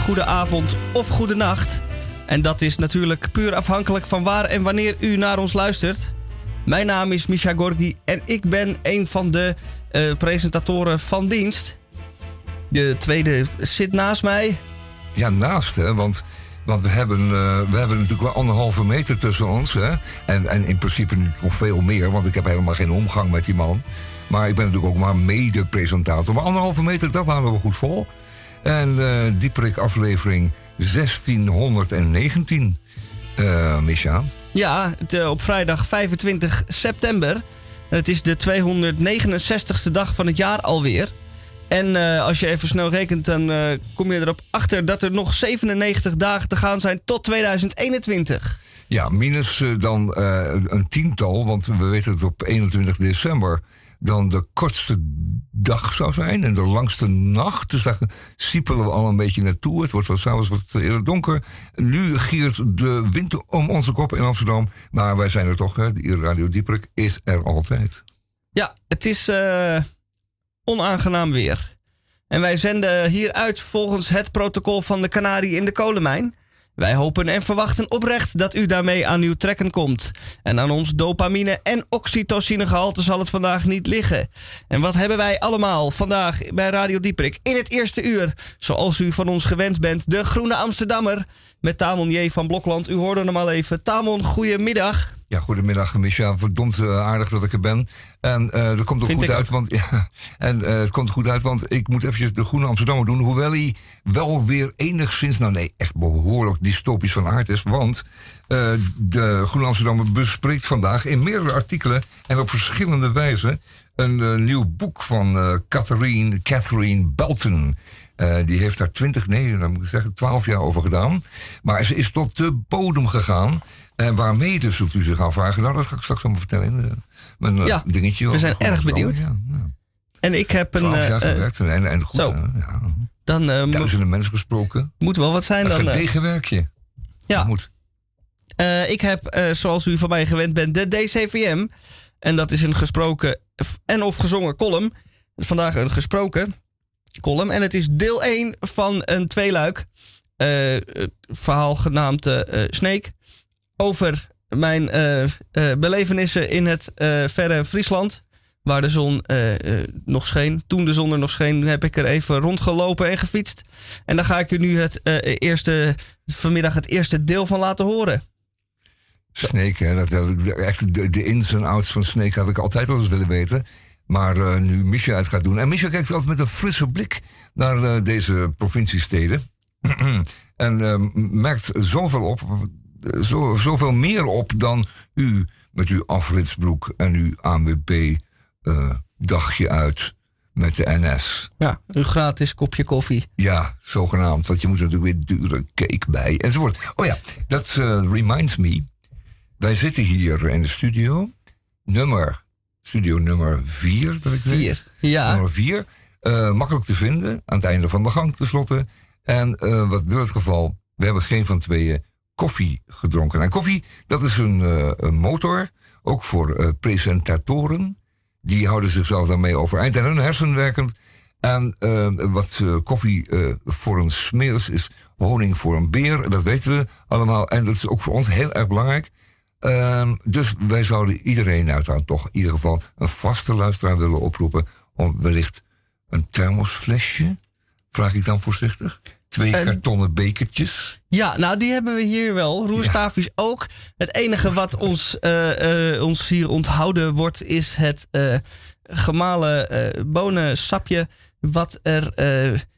goedemiddag, goedenavond of goedenacht. En dat is natuurlijk puur afhankelijk van waar en wanneer u naar ons luistert. Mijn naam is Misha Gorgi en ik ben een van de eh, presentatoren van dienst. De tweede zit naast mij. Ja, naast hè, want, want we, hebben, eh, we hebben natuurlijk wel anderhalve meter tussen ons. Hè? En, en in principe nu nog veel meer, want ik heb helemaal geen omgang met die man. Maar ik ben natuurlijk ook maar mede-presentator. Maar anderhalve meter, dat houden we goed vol. En uh, Dieperik aflevering 1619, uh, Misha. Ja, het, uh, op vrijdag 25 september. Het is de 269ste dag van het jaar alweer. En uh, als je even snel rekent, dan uh, kom je erop achter dat er nog 97 dagen te gaan zijn tot 2021. Ja, minus dan een tiental, want we weten het op 21 december dan de kortste dag zou zijn en de langste nacht. Dus daar siepelen we al een beetje naartoe. Het wordt wel s'avonds wat eerder donker. Nu giert de wind om onze kop in Amsterdam. Maar wij zijn er toch, hè? Radio Dieperik is er altijd. Ja, het is uh, onaangenaam weer. En wij zenden hieruit volgens het protocol van de Canarie in de kolenmijn. Wij hopen en verwachten oprecht dat u daarmee aan uw trekken komt. En aan ons dopamine- en oxytocinegehalte zal het vandaag niet liggen. En wat hebben wij allemaal vandaag bij Radio Dieprik in het eerste uur? Zoals u van ons gewend bent, de Groene Amsterdammer met Tamon J. van Blokland. U hoorde hem al even. Tamon, goedemiddag. Ja, goedemiddag, Micha. Verdomd uh, aardig dat ik er ben. En uh, dat komt er goed uit, want ja, en uh, het komt er goed uit, want ik moet eventjes de Groene Amsterdammer doen, hoewel hij wel weer enigszins, nou nee, echt behoorlijk dystopisch van aard is, want de Groene Amsterdammer bespreekt vandaag in meerdere artikelen en op verschillende wijzen een nieuw boek van Catherine, Catherine Belton. Uh, die heeft daar twintig, nee, dan moet ik zeggen, twaalf jaar over gedaan. Maar ze is tot de bodem gegaan. En waarmee dus, zult u zich afvragen. Nou, dat ga ik straks allemaal vertellen in mijn ja, dingetje. We zijn erg benieuwd. Ja, ja. En ik heb een... Twaalf jaar gewerkt en, en goed. Zo. ja. Dan, Duizenden mensen gesproken. Moet wel wat zijn dan. Een tegenwerkje. Ja. Dat moet. ik heb, zoals u van mij gewend bent, de DCVM. En dat is een gesproken en of gezongen column. Vandaag een gesproken column. En het is deel 1 van een tweeluik. Uh, verhaal genaamd Snake. Over mijn uh, belevenissen in het verre Friesland. Waar de zon nog scheen. Toen de zon er nog scheen, heb ik er even rondgelopen en gefietst. En daar ga ik u nu het eerste, vanmiddag het eerste deel van laten horen. Snake, hè, dat, dat, echt de, ins en outs van Snake had ik altijd wel eens willen weten. Maar nu Micha het gaat doen. En Micha kijkt altijd met een frisse blik naar deze provinciesteden. en uh, merkt zoveel op, zo, zoveel meer op dan u met uw afritsbroek en uw ANWB dagje uit met de NS. Ja, een gratis kopje koffie. Ja, zogenaamd. Want je moet er natuurlijk weer dure cake bij enzovoort. Oh ja, dat reminds me. Wij zitten hier in de studio. Nummer studio nummer 4, dat ik vier. weet. Ja. Nummer 4. Uh, makkelijk te vinden, aan het einde van de gang tenslotte. En uh, wat wil het geval? We hebben geen van tweeën koffie gedronken. En koffie, dat is een, een motor, ook voor presentatoren. Die houden zichzelf daarmee overeind en hun hersen werkend. En wat koffie voor een smeer is honing voor een beer. Dat weten we allemaal. En dat is ook voor ons heel erg belangrijk. Uh, dus wij zouden iedereen uiteraard toch in ieder geval een vaste luisteraar willen oproepen om wellicht een thermosflesje, vraag ik dan voorzichtig, twee uh, kartonnen bekertjes. Ja, nou die hebben we hier wel. Roerstaafjes ja. ook. Het enige wat ons, uh, ons hier onthouden wordt is het gemalen bonensapje wat er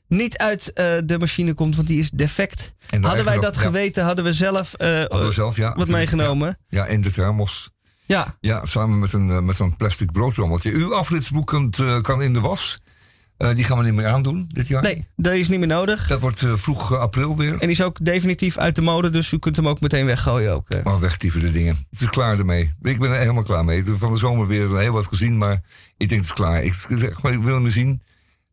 niet uit de machine komt, want die is defect. Hadden wij dat geweten, hadden we zelf, hadden we zelf ja, wat meegenomen. Ja. in de thermos. Ja. Ja, samen met, een, met zo'n plastic broodrommeltje. Uw afritsboek kan in de was. Die gaan we niet meer aandoen dit jaar. Nee, dat is niet meer nodig. Dat wordt vroeg april weer. En die is ook definitief uit de mode, dus u kunt hem ook meteen weggooien. Ook, Oh, wegtieven de dingen. Het is klaar ermee. Ik ben er helemaal klaar mee. Van de zomer weer heel wat gezien, maar ik denk het is klaar. Ik, ik wil hem zien.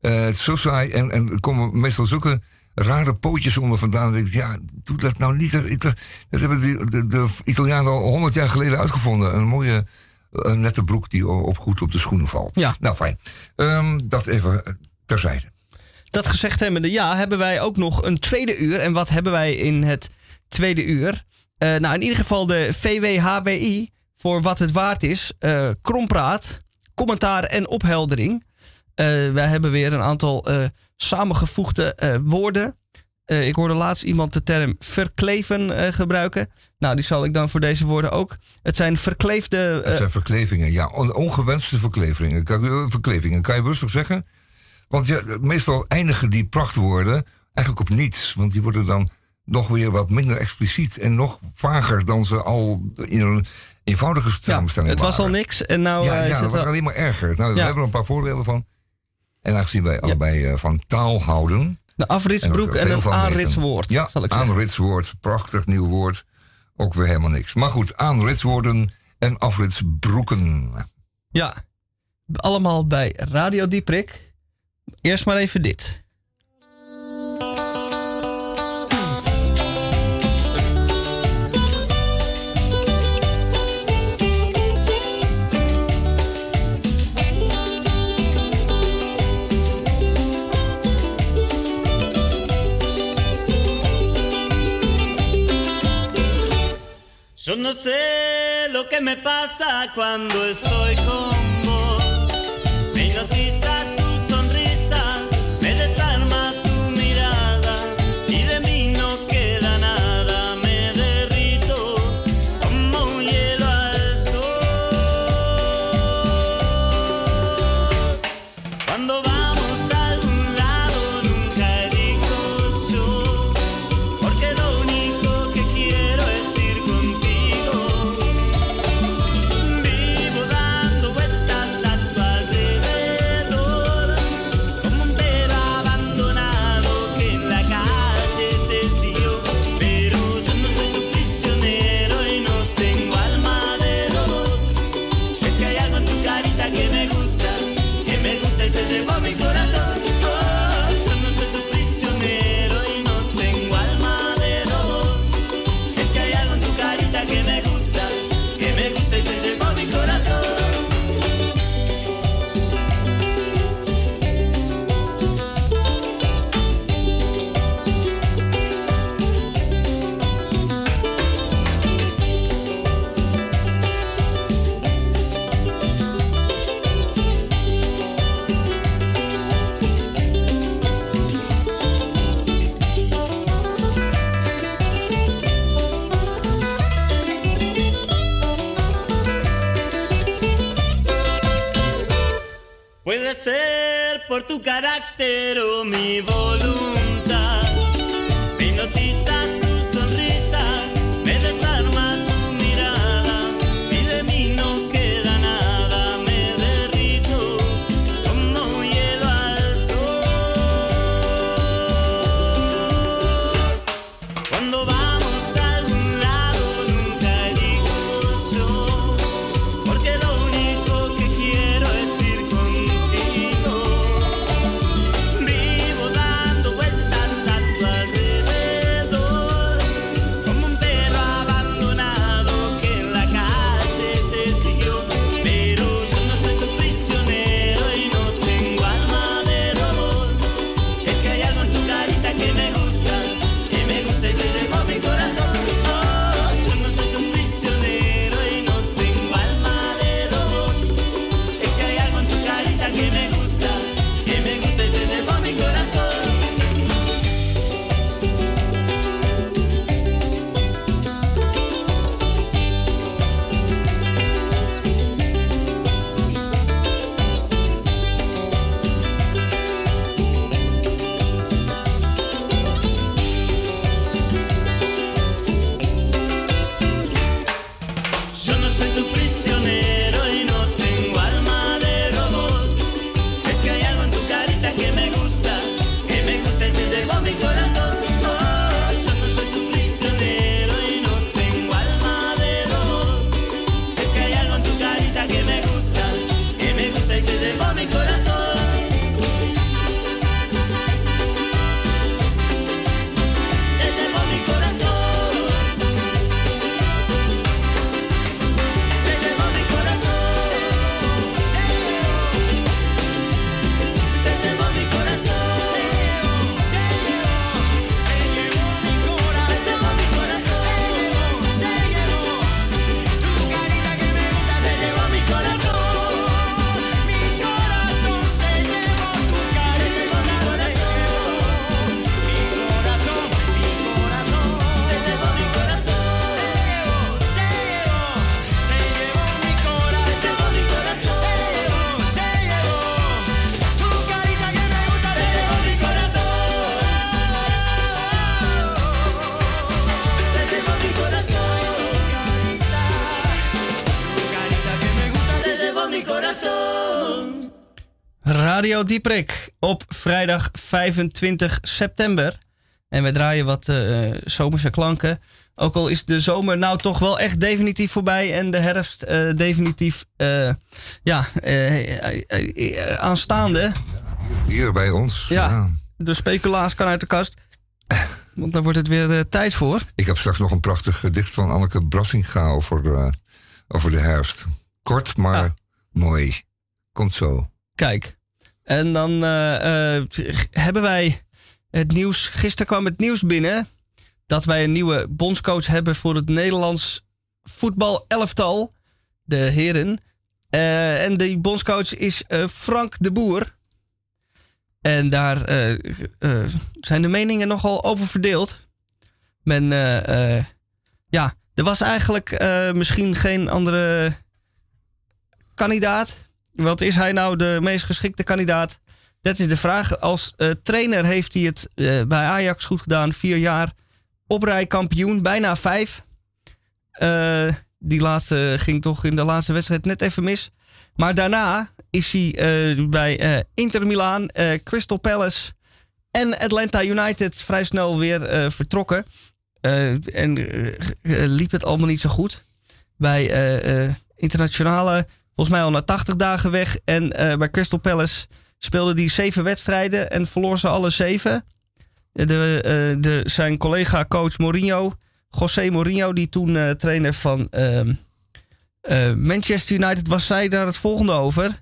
Het is zo saai en, en er komen meestal zulke rare pootjes onder vandaan. denk ik, ja, doe dat nou niet. Dat hebben de, de, de Italianen al honderd jaar geleden uitgevonden. Een mooie uh, nette broek die op goed op de schoenen valt. Ja. Nou, fijn. Um, dat even terzijde. dat gezegd hebbende, ja, hebben wij ook nog een tweede uur. En wat hebben wij in het tweede uur? Uh, nou, in ieder geval de VWHWI, voor wat het waard is. Uh, krompraat, commentaar en opheldering. Uh, wij hebben weer een aantal samengevoegde woorden. Ik hoorde laatst iemand de term verkleven gebruiken. Nou, die zal ik dan voor deze woorden ook. Het zijn verkleefde... het zijn verklevingen, ja. ongewenste verklevingen. Kan, verklevingen, kan je rustig zeggen? Want ja, meestal eindigen die prachtwoorden eigenlijk op niets. Want die worden dan nog weer wat minder expliciet en nog vager dan ze al in een eenvoudige samenstelling ja, Het was al niks en nou... Ja, ja dat wordt alleen maar erger. Nou, We hebben er een paar voorbeelden van. En aangezien wij allebei van taal houden... De afritsbroek en, en een aanritswoord, ja, zal ik zeggen. aanritswoord, prachtig nieuw woord. Ook weer helemaal niks. Maar goed, aanritswoorden en afritsbroeken. Ja, allemaal bij Radio Dieprik. Eerst maar even dit. Yo no sé lo que me pasa cuando estoy tu carácter o mi voluntad. Radio Dieprik op vrijdag 25 september. En we draaien wat uh, zomerse klanken. Ook al is de zomer nou toch wel echt definitief voorbij en de herfst uh, definitief uh, ja, aanstaande. Hier bij ons. Ja, ja, de speculaas kan uit de kast. Want dan wordt het weer tijd voor. Ik heb straks nog een prachtig gedicht van Anneke Brassinga over, over de herfst. Kort, maar ah. mooi. Komt zo. Kijk. En dan hebben wij het nieuws. Gisteren kwam het nieuws binnen dat wij een nieuwe bondscoach hebben voor het Nederlands voetbal elftal, de heren. Uh, en die bondscoach is Frank de Boer. En daar zijn de meningen nogal over verdeeld. Men, ja, er was eigenlijk misschien geen andere kandidaat. Wat is hij nou de meest geschikte kandidaat? Dat is de vraag. Als uh, trainer heeft hij het uh, bij Ajax goed gedaan. Vier jaar oprijkampioen, bijna vijf. Uh, die laatste ging toch in de laatste wedstrijd net even mis. Maar daarna is hij bij Inter Milaan, Crystal Palace en Atlanta United vrij snel weer vertrokken. en liep het allemaal niet zo goed. Bij internationale, volgens mij al na 80 dagen weg. En bij Crystal Palace speelde hij zeven wedstrijden en verloor ze alle zeven. De, uh, de, zijn collega coach Mourinho, José Mourinho, die toen uh, trainer van uh, Manchester United was, zei daar het volgende over.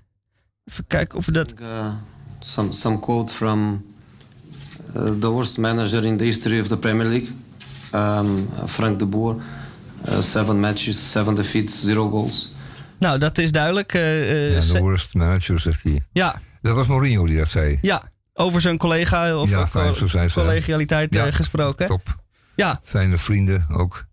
Even kijken of we dat. Uh, some, some quote from uh, the worst manager in the history of the Premier League, um, Frank de Boer. seven matches, seven defeats, zero goals. Nou, dat is duidelijk. ja, de worst manager, zegt hij. Ja, dat was Mourinho die dat zei. Ja, over zijn collega of ja, fijn, zo zijn collegialiteit ja, gesproken. Top. Ja. Fijne vrienden ook.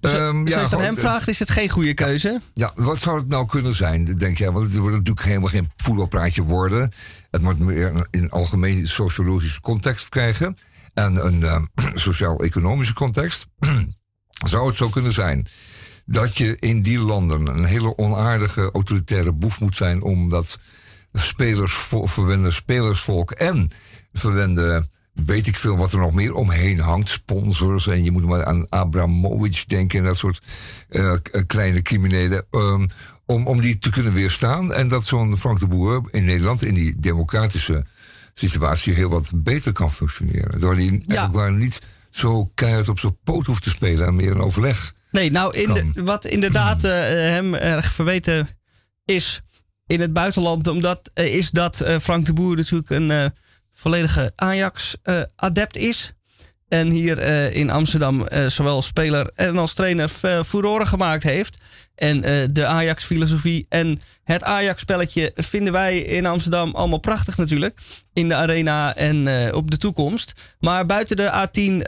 Dus, um, ja, als je aan hem vraagt, is het geen goede keuze? Ja, wat zou het nou kunnen zijn, denk jij? Want het wordt natuurlijk helemaal geen voetbalpraatje worden. Het moet meer in algemeen sociologische context krijgen. En een uh, sociaal-economische context. zou het zo kunnen zijn dat je in die landen een hele onaardige autoritaire boef moet zijn... omdat spelers, verwende spelersvolk en verwende weet ik veel wat er nog meer omheen hangt. Sponsors en je moet maar aan Abramovic denken en dat soort uh, kleine criminelen. Um, om, om die te kunnen weerstaan. En dat zo'n Frank de Boer in Nederland in die democratische situatie heel wat beter kan functioneren. Door die ja. niet zo keihard op zijn poot hoeft te spelen en meer een overleg. Nee, nou, in de, wat inderdaad uh, hem erg verweten is in het buitenland. Omdat uh, is dat uh, Frank de Boer natuurlijk een volledige Ajax-adept is. En hier in Amsterdam zowel speler en als trainer furoren gemaakt heeft. En de Ajax-filosofie en het Ajax-spelletje vinden wij in Amsterdam allemaal prachtig natuurlijk. In de arena en op de toekomst. Maar buiten de A10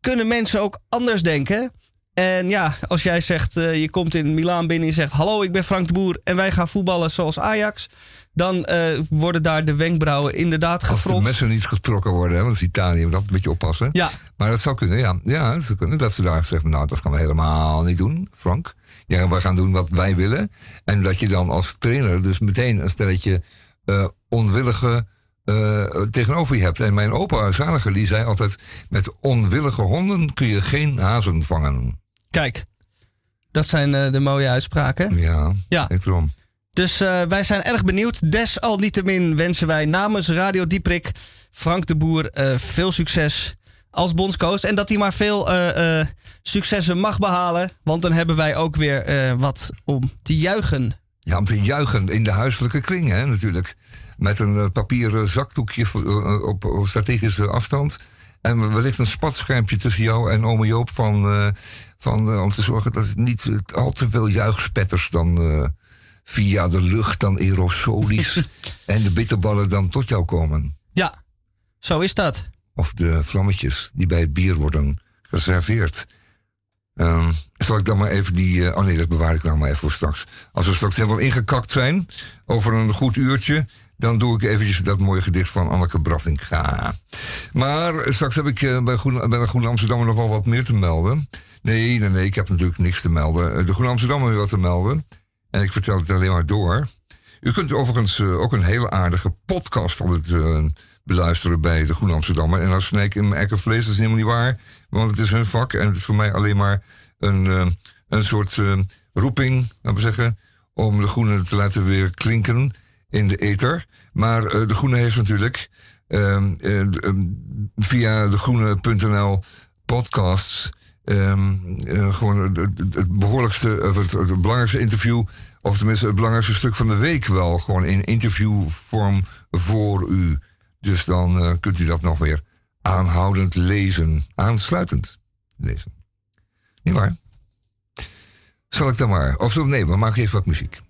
kunnen mensen ook anders denken. En ja, als jij zegt, uh, je komt in Milaan binnen en je zegt: Hallo, ik ben Frank de Boer en wij gaan voetballen zoals Ajax. Dan uh, worden daar de wenkbrauwen inderdaad gefronst. Als de messen niet getrokken worden, hè, want Italië moet altijd een beetje oppassen. Ja. Maar dat zou kunnen, ja. Ja, dat zou kunnen. Dat ze daar zeggen: Nou, dat gaan we helemaal niet doen, Frank. Ja, we gaan doen wat wij willen. En dat je dan als trainer dus meteen een stelletje uh, onwillige. Uh, tegenover je hebt. En mijn opa Zaliger die zei altijd: met onwillige honden kun je geen hazen vangen. Kijk, dat zijn uh, de mooie uitspraken. Ja, ja. erom. Dus uh, wij zijn erg benieuwd. Desalniettemin wensen wij namens Radio Dieprik Frank de Boer uh, veel succes als bondscoach. En dat hij maar veel successen mag behalen. Want dan hebben wij ook weer wat om te juichen. Ja, om te juichen in de huiselijke kring, hè, natuurlijk. Met een papieren zakdoekje op, op strategische afstand. En wellicht een spatschermpje tussen jou en ome Joop van van, uh, om te zorgen dat het niet uh, al te veel juichspetters dan via de lucht, dan aerosolisch en de bitterballen dan tot jou komen. Ja, zo is dat. Of de vlammetjes die bij het bier worden geserveerd. Um, zal ik dan maar even die. oh nee, dat bewaar ik nou maar even voor straks. Als we straks helemaal ingekakt zijn, over een goed uurtje, dan doe ik eventjes dat mooie gedicht van Anneke Brattinga. Maar straks heb ik bij, Groen, bij de Groene Amsterdam nog wel wat meer te melden. Nee, nee, nee, ik heb natuurlijk niks te melden. De Groene Amsterdam heeft wat te melden. En ik vertel het alleen maar door. U kunt overigens eh, ook een hele aardige podcast altijd beluisteren bij de Groene Amsterdammer. En als snijk in mijn ekken vlees, dat is helemaal niet waar. Want het is hun vak en het is voor mij alleen maar een, een soort roeping, laten we zeggen, om de Groene te laten weer klinken in de ether. Maar de Groene heeft natuurlijk ehm, via de groene.nl podcasts um, gewoon het, behoorlijkste, of het, belangrijkste interview, of tenminste het belangrijkste stuk van de week wel, gewoon in interviewvorm voor u. Dus dan kunt u dat nog weer aanhoudend lezen, aansluitend lezen. Niet waar? Zal ik dan maar? Of nee, we maken even wat muziek.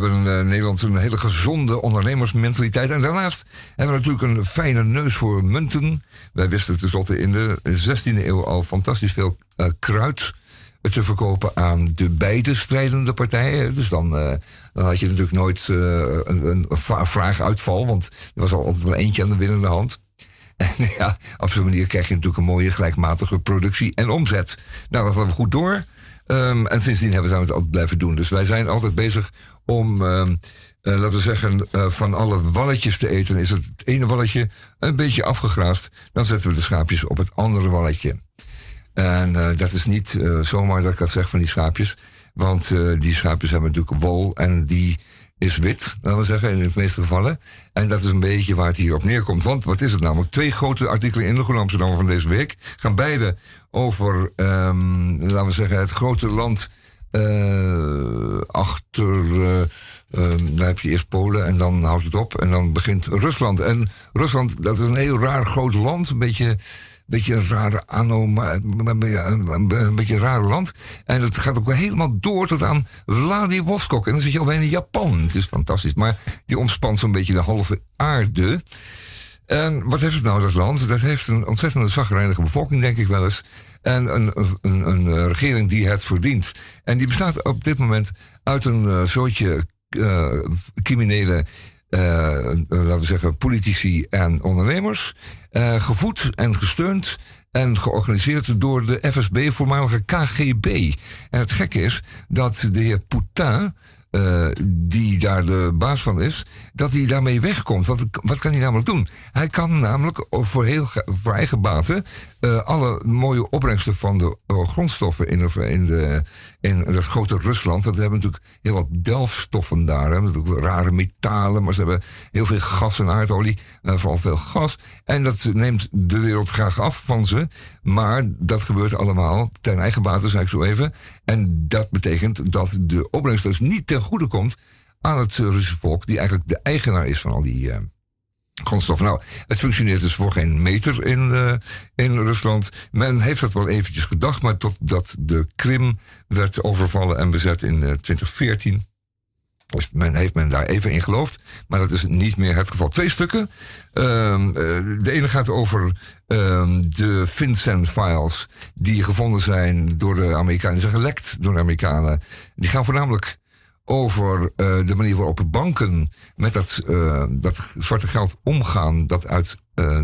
Hebben in uh, Nederland een hele gezonde ondernemersmentaliteit. En daarnaast hebben we natuurlijk een fijne neus voor munten. Wij wisten tenslotte in de 16e eeuw al fantastisch veel uh, kruid te verkopen aan de beide strijdende partijen. Dus dan, dan had je natuurlijk nooit een, een vraaguitval, want er was altijd wel eentje aan de winnende hand. En ja, op zo'n manier krijg je natuurlijk een mooie gelijkmatige productie en omzet. Nou, dat hadden we goed door. Um, en sindsdien hebben we het altijd blijven doen. Dus wij zijn altijd bezig om, uh, laten we zeggen, uh, van alle walletjes te eten. Is het, het ene walletje een beetje afgegraast, dan zetten we de schaapjes op het andere walletje. En uh, dat is niet zomaar dat ik dat zeg van die schaapjes. Want die schaapjes hebben natuurlijk wol en die is wit, laten we zeggen, in de meeste gevallen. En dat is een beetje waar het hier op neerkomt. Want wat is het namelijk? Twee grote artikelen in de Groene Amsterdam van deze week gaan beide over, um, laten we zeggen, het grote land Uh, achter, uh, heb je eerst Polen en dan houdt het op. En dan begint Rusland. En Rusland, dat is een heel raar groot land. Een beetje, beetje rare anno, een beetje een raar land. En het gaat ook helemaal door tot aan Vladivostok. En dan zit je alweer in Japan. Het is fantastisch. Maar die omspant zo'n beetje de halve aarde. En wat heeft het nou, dat land? Dat heeft een ontzettende zagrijnige bevolking, denk ik wel eens. En een, een, een, regering die het verdient. En die bestaat op dit moment uit een soortje uh, criminele, uh, laten we zeggen, politici en ondernemers. gevoed en gesteund en georganiseerd door de FSB, voormalige KGB. En het gekke is dat de heer Poutin die daar de baas van is, dat hij daarmee wegkomt. Wat, wat kan hij namelijk doen? Hij kan namelijk voor, heel, eigen baten uh, alle mooie opbrengsten van de uh, grondstoffen in, de, in, de, in grote Rusland. Dat hebben natuurlijk heel wat delfstoffen daar. Hè, natuurlijk rare metalen, maar ze hebben heel veel gas en aardolie. vooral veel gas. En dat neemt de wereld graag af van ze. Maar dat gebeurt allemaal ten eigen baten, zei ik zo even. En dat betekent dat de opbrengst dus niet ten goede komt aan het Russische volk, die eigenlijk de eigenaar is van al die uh, grondstoffen. Nou, het functioneert dus voor geen meter in, uh, in Rusland. Men heeft dat wel eventjes gedacht, maar totdat de Krim werd overvallen en bezet in uh, 2014. Dus men heeft men daar even in geloofd, maar dat is niet meer het geval. Twee stukken. Ehm, de ene gaat over ehm, de FinCEN-files die gevonden zijn door de Amerikanen. Die zijn gelekt door de Amerikanen. Die gaan voornamelijk over uh, de manier waarop banken met dat, uh, dat zwarte geld omgaan dat uit uh,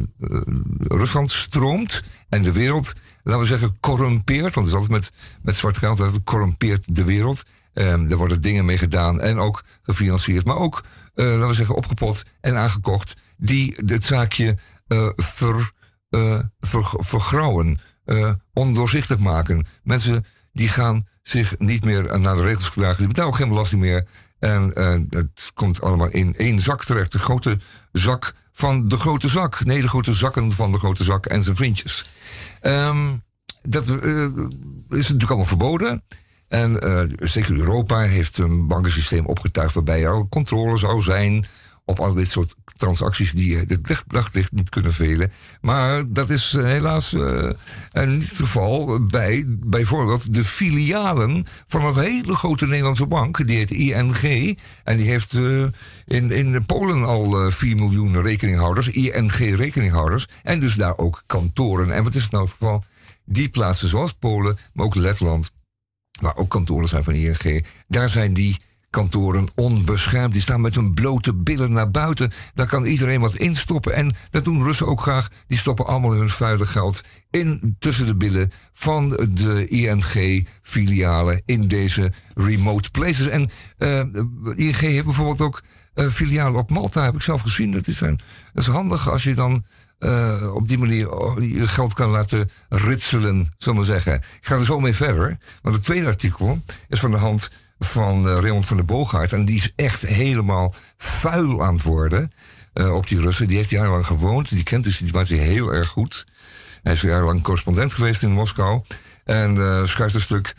Rusland stroomt en de wereld, laten we zeggen, corrumpeert. Want het is altijd met, met zwart geld, dat corrumpeert de wereld. Um, er worden dingen mee gedaan en ook gefinancierd, maar ook, laten we zeggen, opgepot en aangekocht, die dit zaakje ver, ver, vergrauwen, ondoorzichtig maken. Mensen die gaan zich niet meer naar de regels gedragen. Die betalen geen belasting meer. En uh, het komt allemaal in één zak terecht. De grote zak van de grote zak. Nee, de grote zakken van de grote zak en zijn vriendjes. Um, dat uh, is natuurlijk allemaal verboden. En uh, zeker Europa heeft een bankensysteem opgetuigd waarbij er al controle zou zijn op al dit soort transacties die het daglicht niet kunnen velen. Maar dat is uh, helaas uh, niet het geval bij bijvoorbeeld de filialen van een hele grote Nederlandse bank. Die heet ING. En die heeft uh, in, in Polen al 4 miljoen rekeninghouders, ING-rekeninghouders. En dus daar ook kantoren. En wat is het nou het geval? Die plaatsen zoals Polen, maar ook Letland, waar ook kantoren zijn van ING, daar zijn die kantoren onbeschermd. Die staan met hun blote billen naar buiten. Daar kan iedereen wat instoppen. En dat doen Russen ook graag. Die stoppen allemaal hun vuile geld in tussen de billen van de ING-filialen in deze remote places. En eh, ING heeft bijvoorbeeld ook uh, filialen op Malta, heb ik zelf gezien. Dat is, een, is handig als je dan uh, op die manier je geld kan laten ritselen, zullen we zeggen. Ik ga er zo mee verder, want het tweede artikel is van de hand van uh, Raymond van der Boogaard. En die is echt helemaal vuil aan het worden uh, op die Russen. Die heeft jarenlang gewoond. Die kent de situatie heel erg goed. Hij is jarenlang correspondent geweest in Moskou. En uh, schrijft een stuk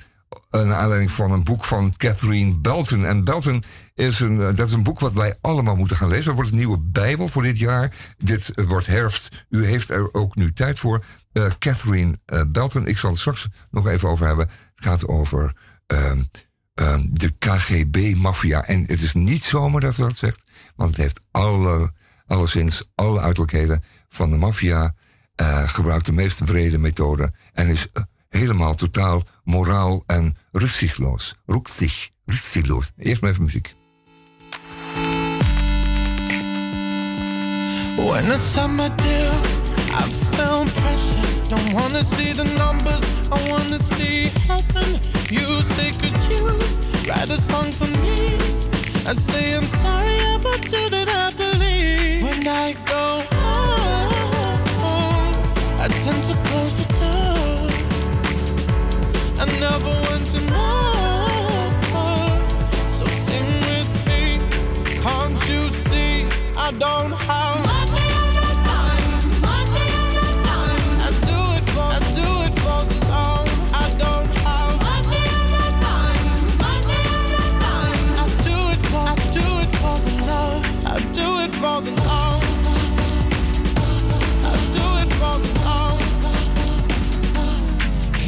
naar aanleiding van een boek van Catherine Belton. En Belton is een, dat is een boek wat wij allemaal moeten gaan lezen. Dat wordt een nieuwe Bijbel voor dit jaar. Dit wordt herfst. U heeft er ook nu tijd voor. Catherine Belton. Ik zal het straks nog even over hebben. Het gaat over ehm, uh, de KGB-maffia. En het is niet zomaar dat ze dat zegt, want het heeft alle, alleszins alle uiterlijkheden van de maffia. Uh, gebruikt de meest vrede methode en is uh, helemaal totaal moraal en rücksichtsloos. Rücksich, rücksichtsloos. Eerst maar even muziek. I pressure. Don't wanna see the numbers, I wanna see heaven. You say, could you write a song for me? I say, I'm sorry about you that I believe. When I go home, I tend to close the door. I never. So sing with me. Can't you see I don't have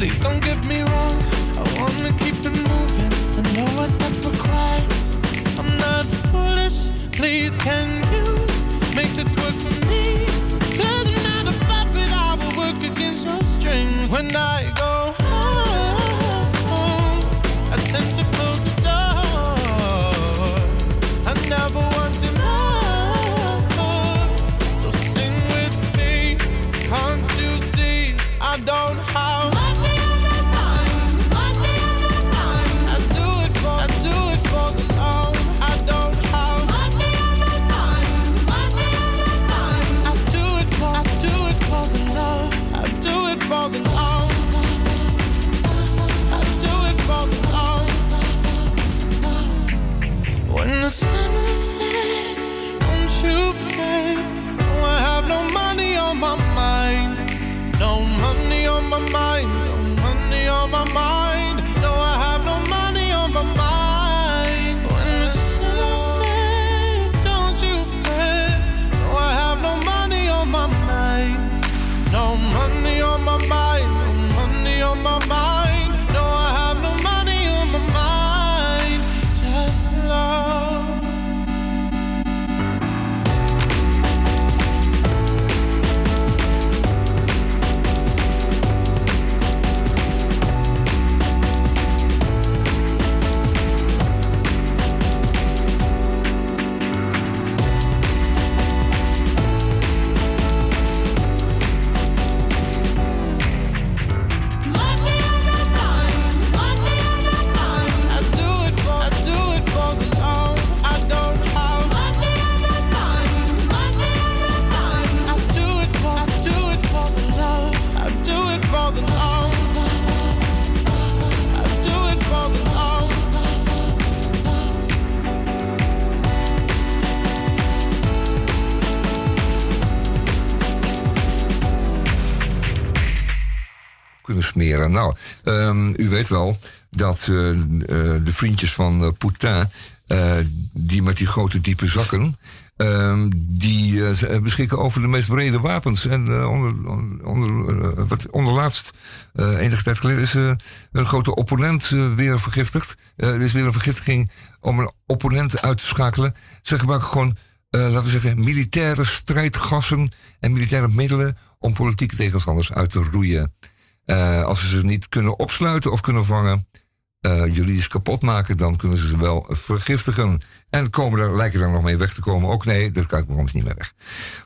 Please don't get me wrong. I wanna keep it moving. I know what that requires. I'm not foolish. Please, can you make this work for me? Cause I'm not a puppet. I will work against your strings when I go home. I tend to close the door. I never wanted more. So sing with me. Can't you see? I don't mind. No money on my mind. Nou, ehm, u weet wel dat eh, eh, de vriendjes van eh, Poutin, die met die grote diepe zakken, ehm, die beschikken over de meest wrede wapens. En onder, onder, wat onderlaatst, enige tijd geleden, is een grote opponent weer vergiftigd. Er is weer een vergiftiging om een opponent uit te schakelen. Ze gebruiken gewoon, laten we zeggen, militaire strijdgassen en militaire middelen om politieke tegenstanders uit te roeien. Eh, als ze ze niet kunnen opsluiten of kunnen vangen, eh, juridisch kapot maken, dan kunnen ze ze wel vergiftigen. En komen er, lijken er nog mee weg te komen. Ook nee, dat kan ik nog niet meer weg.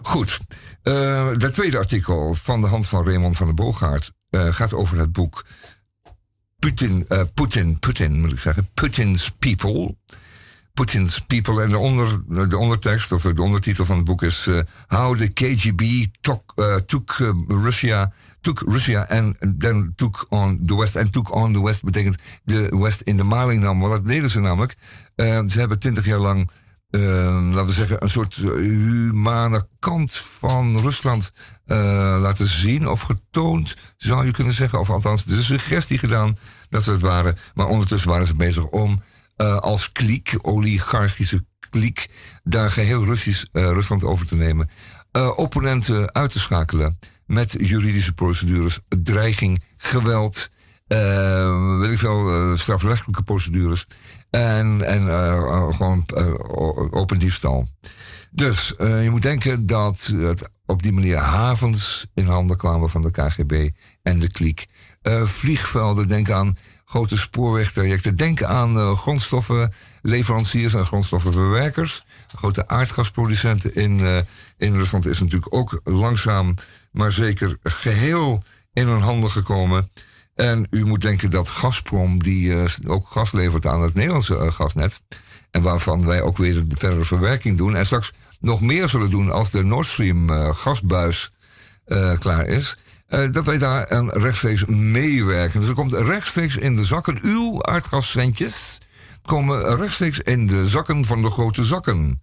Goed. Eh dat tweede artikel van de hand van Raymond van der Boogaard gaat over het boek Putin, Putin, Putin moet ik zeggen, Putin's People. Putin's People. En de, onder, de ondertekst, of de ondertitel van het boek is... eh, How the KGB took, eh, eh, Russia... Took Russia and then took on the West. En took on the West betekent de West in de maling nam. Want dat deden ze namelijk. Ze hebben twintig jaar lang... laten we zeggen, een soort humane kant van Rusland laten zien of getoond, zou je kunnen zeggen. Of althans, de suggestie gedaan dat ze het waren. Maar ondertussen waren ze bezig om eh, als kliek, oligarchische kliek, daar geheel Russisch, eh, Rusland over te nemen. Eh, opponenten uit te schakelen met juridische procedures, dreiging, geweld, weet ik veel, strafrechtelijke procedures en, en gewoon open diefstal. Dus je moet denken dat op die manier havens in handen kwamen van de KGB en de kliek. Vliegvelden, denk aan grote spoorwegtrajecten. Denk aan eh, grondstoffenleveranciers en grondstoffenverwerkers. Grote aardgasproducenten in, eh, in Rusland is natuurlijk ook langzaam, maar zeker geheel in hun handen gekomen. En u moet denken dat Gazprom, die eh, ook gas levert aan het Nederlandse gasnet, en waarvan wij ook weer de verdere verwerking doen, en straks nog meer zullen doen als de Nord Stream gasbuis klaar is, eh, dat wij daar een rechtstreeks meewerken. Dus er komt rechtstreeks in de zakken, uw aardgascentjes komen rechtstreeks in de zakken van de grote zakken.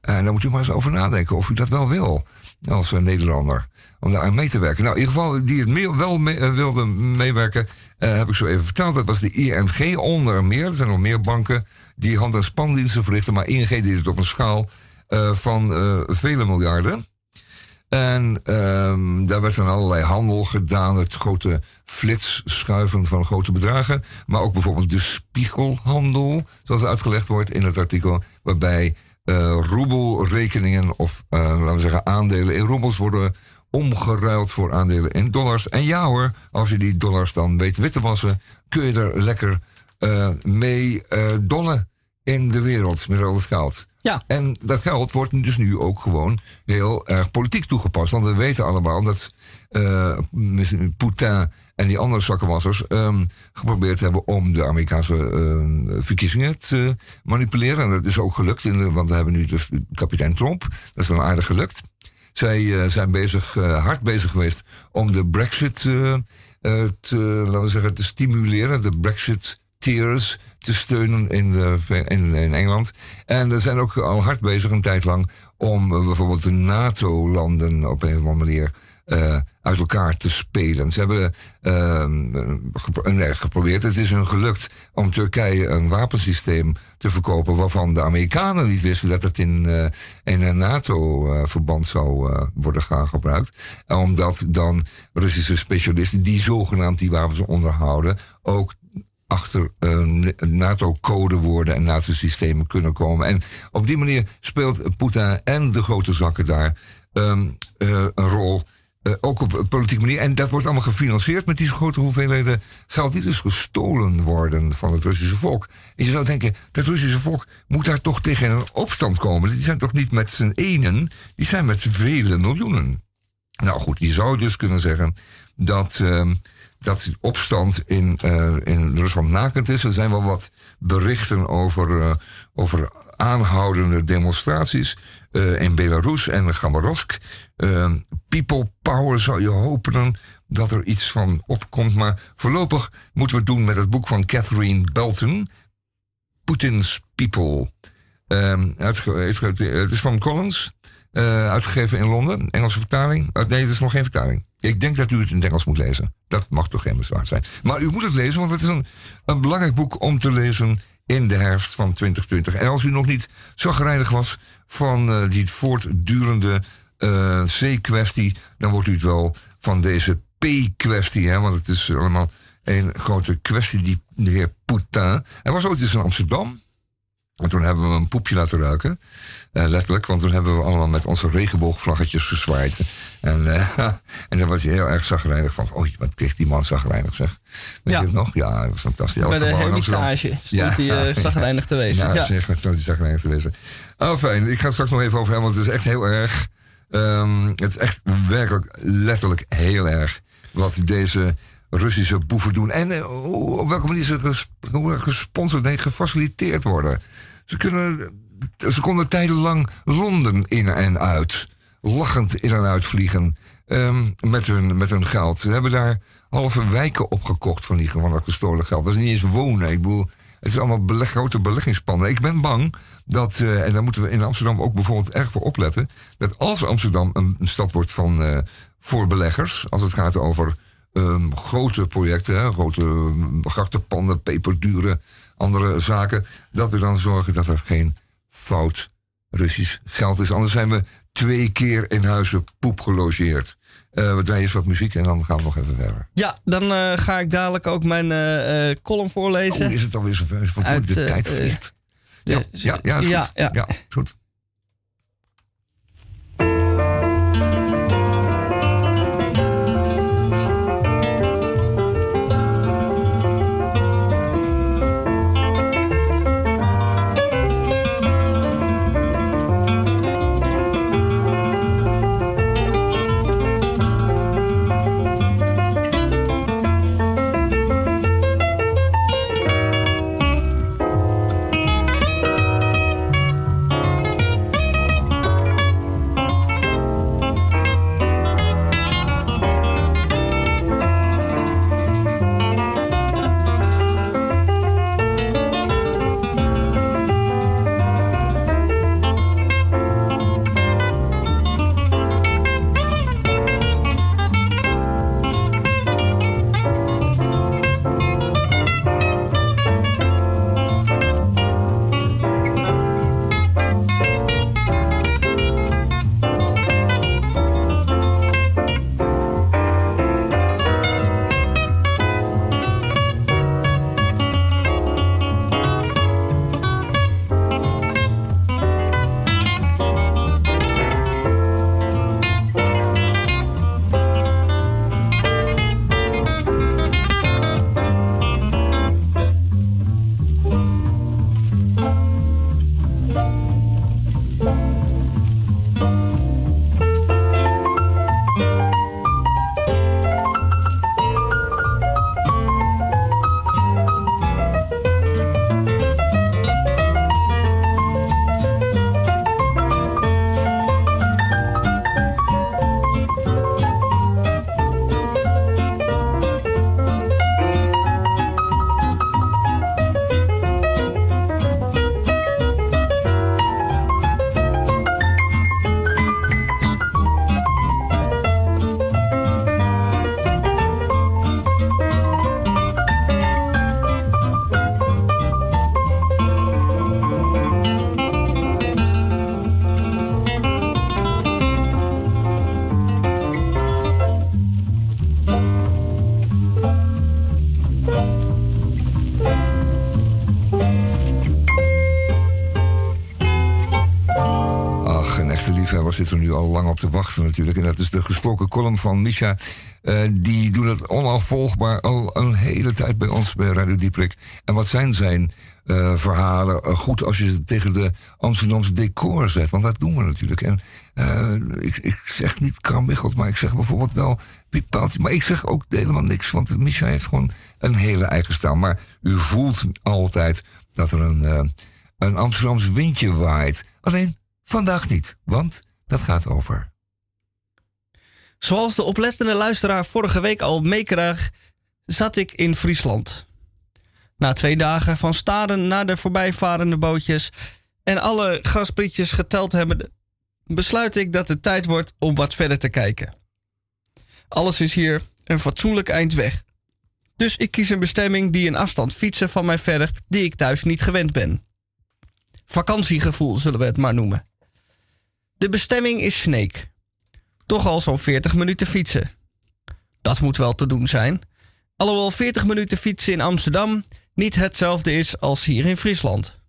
En daar moet u maar eens over nadenken of u dat wel wil als eh, Nederlander. Om daar aan mee te werken. Nou, in ieder geval, die het wel eh, wilde meewerken, heb ik zo even verteld. Dat was de ING onder meer. Er zijn nog meer banken die hand- en spandiensten verrichten. Maar ING deed het op een schaal van vele miljarden. En ehm, daar werd dan allerlei handel gedaan. Het grote flitsschuiven van grote bedragen. Maar ook bijvoorbeeld de spiegelhandel, zoals uitgelegd wordt in het artikel. Waarbij uh, roebelrekeningen of uh, laten we zeggen aandelen in roebels worden omgeruild voor aandelen in dollars. En ja hoor, als je die dollars dan weet wit te wassen, kun je er lekker uh, mee dollen in de wereld met al het geld. Ja. En dat geld wordt dus nu ook gewoon heel erg politiek toegepast. Want we weten allemaal dat uh, Poutine en die andere zakkenwassers um, geprobeerd hebben om de Amerikaanse uh, verkiezingen te manipuleren. En dat is ook gelukt, in want we hebben nu dus kapitein Trump. Dat is wel aardig gelukt. Zij uh, zijn bezig, hard bezig geweest om de Brexit te, laten we zeggen, te stimuleren. De Brexit tears te steunen in, de, in, in, Engeland. En er zijn ook al hard bezig een tijd lang om uh, bijvoorbeeld de NATO-landen op een of andere manier uh, uit elkaar te spelen. Ze hebben uh, geprobeerd, het is hun gelukt om Turkije een wapensysteem te verkopen waarvan de Amerikanen niet wisten dat het in, in een NATO-verband zou worden gaan gebruikt. Omdat dan Russische specialisten die zogenaamd die wapens onderhouden ook achter uh, NATO-codewoorden en NATO-systemen kunnen komen. En op die manier speelt Poetin en de grote zakken daar um, uh, een rol. Uh, ook op een politieke manier. En dat wordt allemaal gefinancierd met die grote hoeveelheden geld die dus gestolen worden van het Russische volk. En je zou denken, dat Russische volk moet daar toch tegen een opstand komen. Die zijn toch niet met z'n enen, die zijn met vele miljoenen. Nou goed, je zou dus kunnen zeggen dat uh, dat die opstand in, uh, in Rusland nakend is. Er zijn wel wat berichten over, uh, over aanhoudende demonstraties uh, in Belarus en Khabarovsk. people power zou je hopen dat er iets van opkomt. Maar voorlopig moeten we het doen met het boek van Catherine Belton. Putin's People. het is van Collins. uitgegeven in Londen. Engelse vertaling. nee, het is nog geen vertaling. Ik denk dat u het in het Engels moet lezen. Dat mag toch geen bezwaar zijn. Maar u moet het lezen, want het is een, een belangrijk boek om te lezen in de herfst van 2020. En als u nog niet zagrijnig was van uh, die voortdurende uh, C-kwestie, dan wordt u het wel van deze P-kwestie. Want het is allemaal een grote kwestie, die de heer Poutin. Hij was ooit eens in Amsterdam. En toen hebben we een poepje laten ruiken. Uh, letterlijk, want toen hebben we allemaal met onze regenboogvlaggetjes gezwaaid. En, uh, en dan was hij heel erg zagrijnig van... Oh, wat kreeg die man zagrijnig, zeg. Weet ja. je het nog? Ja, dat was fantastisch. Bij de hermitage stond ja. hij uh, zagrijnig te wezen. Ja, ja. zeg, stond hij zagrijnig te wezen. Oh, fijn. Ik ga het straks nog even over hebben, want het is echt heel erg... Um, het is echt werkelijk, letterlijk heel erg... wat deze Russische boeven doen. En op welke manier ze ges gesponsord, nee, gefaciliteerd worden. Ze, kunnen, ze konden tijdenlang Londen in en uit. Lachend in en uit vliegen. Um, met, hun, met hun geld. Ze hebben daar halve wijken opgekocht van, die, van dat gestolen geld. Dat is niet eens wonen. Ik bedoel, het is allemaal grote beleggingspannen. Ik ben bang dat, uh, en daar moeten we in Amsterdam ook bijvoorbeeld erg voor opletten. Dat als Amsterdam een, een stad wordt van, uh, voor beleggers. Als het gaat over um, grote projecten, hè, grote grachtenpanden, peperdure andere zaken. Dat we dan zorgen dat er geen fout Russisch geld is. Anders zijn we twee keer in huizen poep gelogeerd. Uh, we draaien eens wat muziek en dan gaan we nog even verder. Ja, dan uh, ga ik dadelijk ook mijn uh, column voorlezen. Oh, is het alweer zover? Uit, de tijd vliegt. ja, ja, ja, is ja, ja. ja, goed. Al lang op te wachten natuurlijk. En dat is de gesproken column van Misha. Uh, die doet het onafvolgbaar al een hele tijd bij ons bij Radio Dieprik. En wat zijn zijn uh, verhalen uh, goed als je ze tegen de Amsterdamse decor zet? Want dat doen we natuurlijk. En ik, ik, zeg niet Kramwicheld, maar ik zeg bijvoorbeeld wel Piet Maar ik zeg ook helemaal niks, want Misha heeft gewoon een hele eigen stijl. Maar u voelt altijd dat er een, een Amsterdams windje waait. Alleen vandaag niet, want dat gaat over. Zoals de oplettende luisteraar vorige week al meekreeg, zat ik in Friesland. Na twee dagen van staren naar de voorbijvarende bootjes en alle grasprietjes geteld hebben, besluit ik dat het tijd wordt om wat verder te kijken. Alles is hier een fatsoenlijk eind weg. Dus ik kies een bestemming die een afstand fietsen van mij vergt die ik thuis niet gewend ben. Vakantiegevoel zullen we het maar noemen. De bestemming is Sneek. Toch al zo'n 40 minuten fietsen. Dat moet wel te doen zijn. Alhoewel 40 minuten fietsen in Amsterdam niet hetzelfde is als hier in Friesland.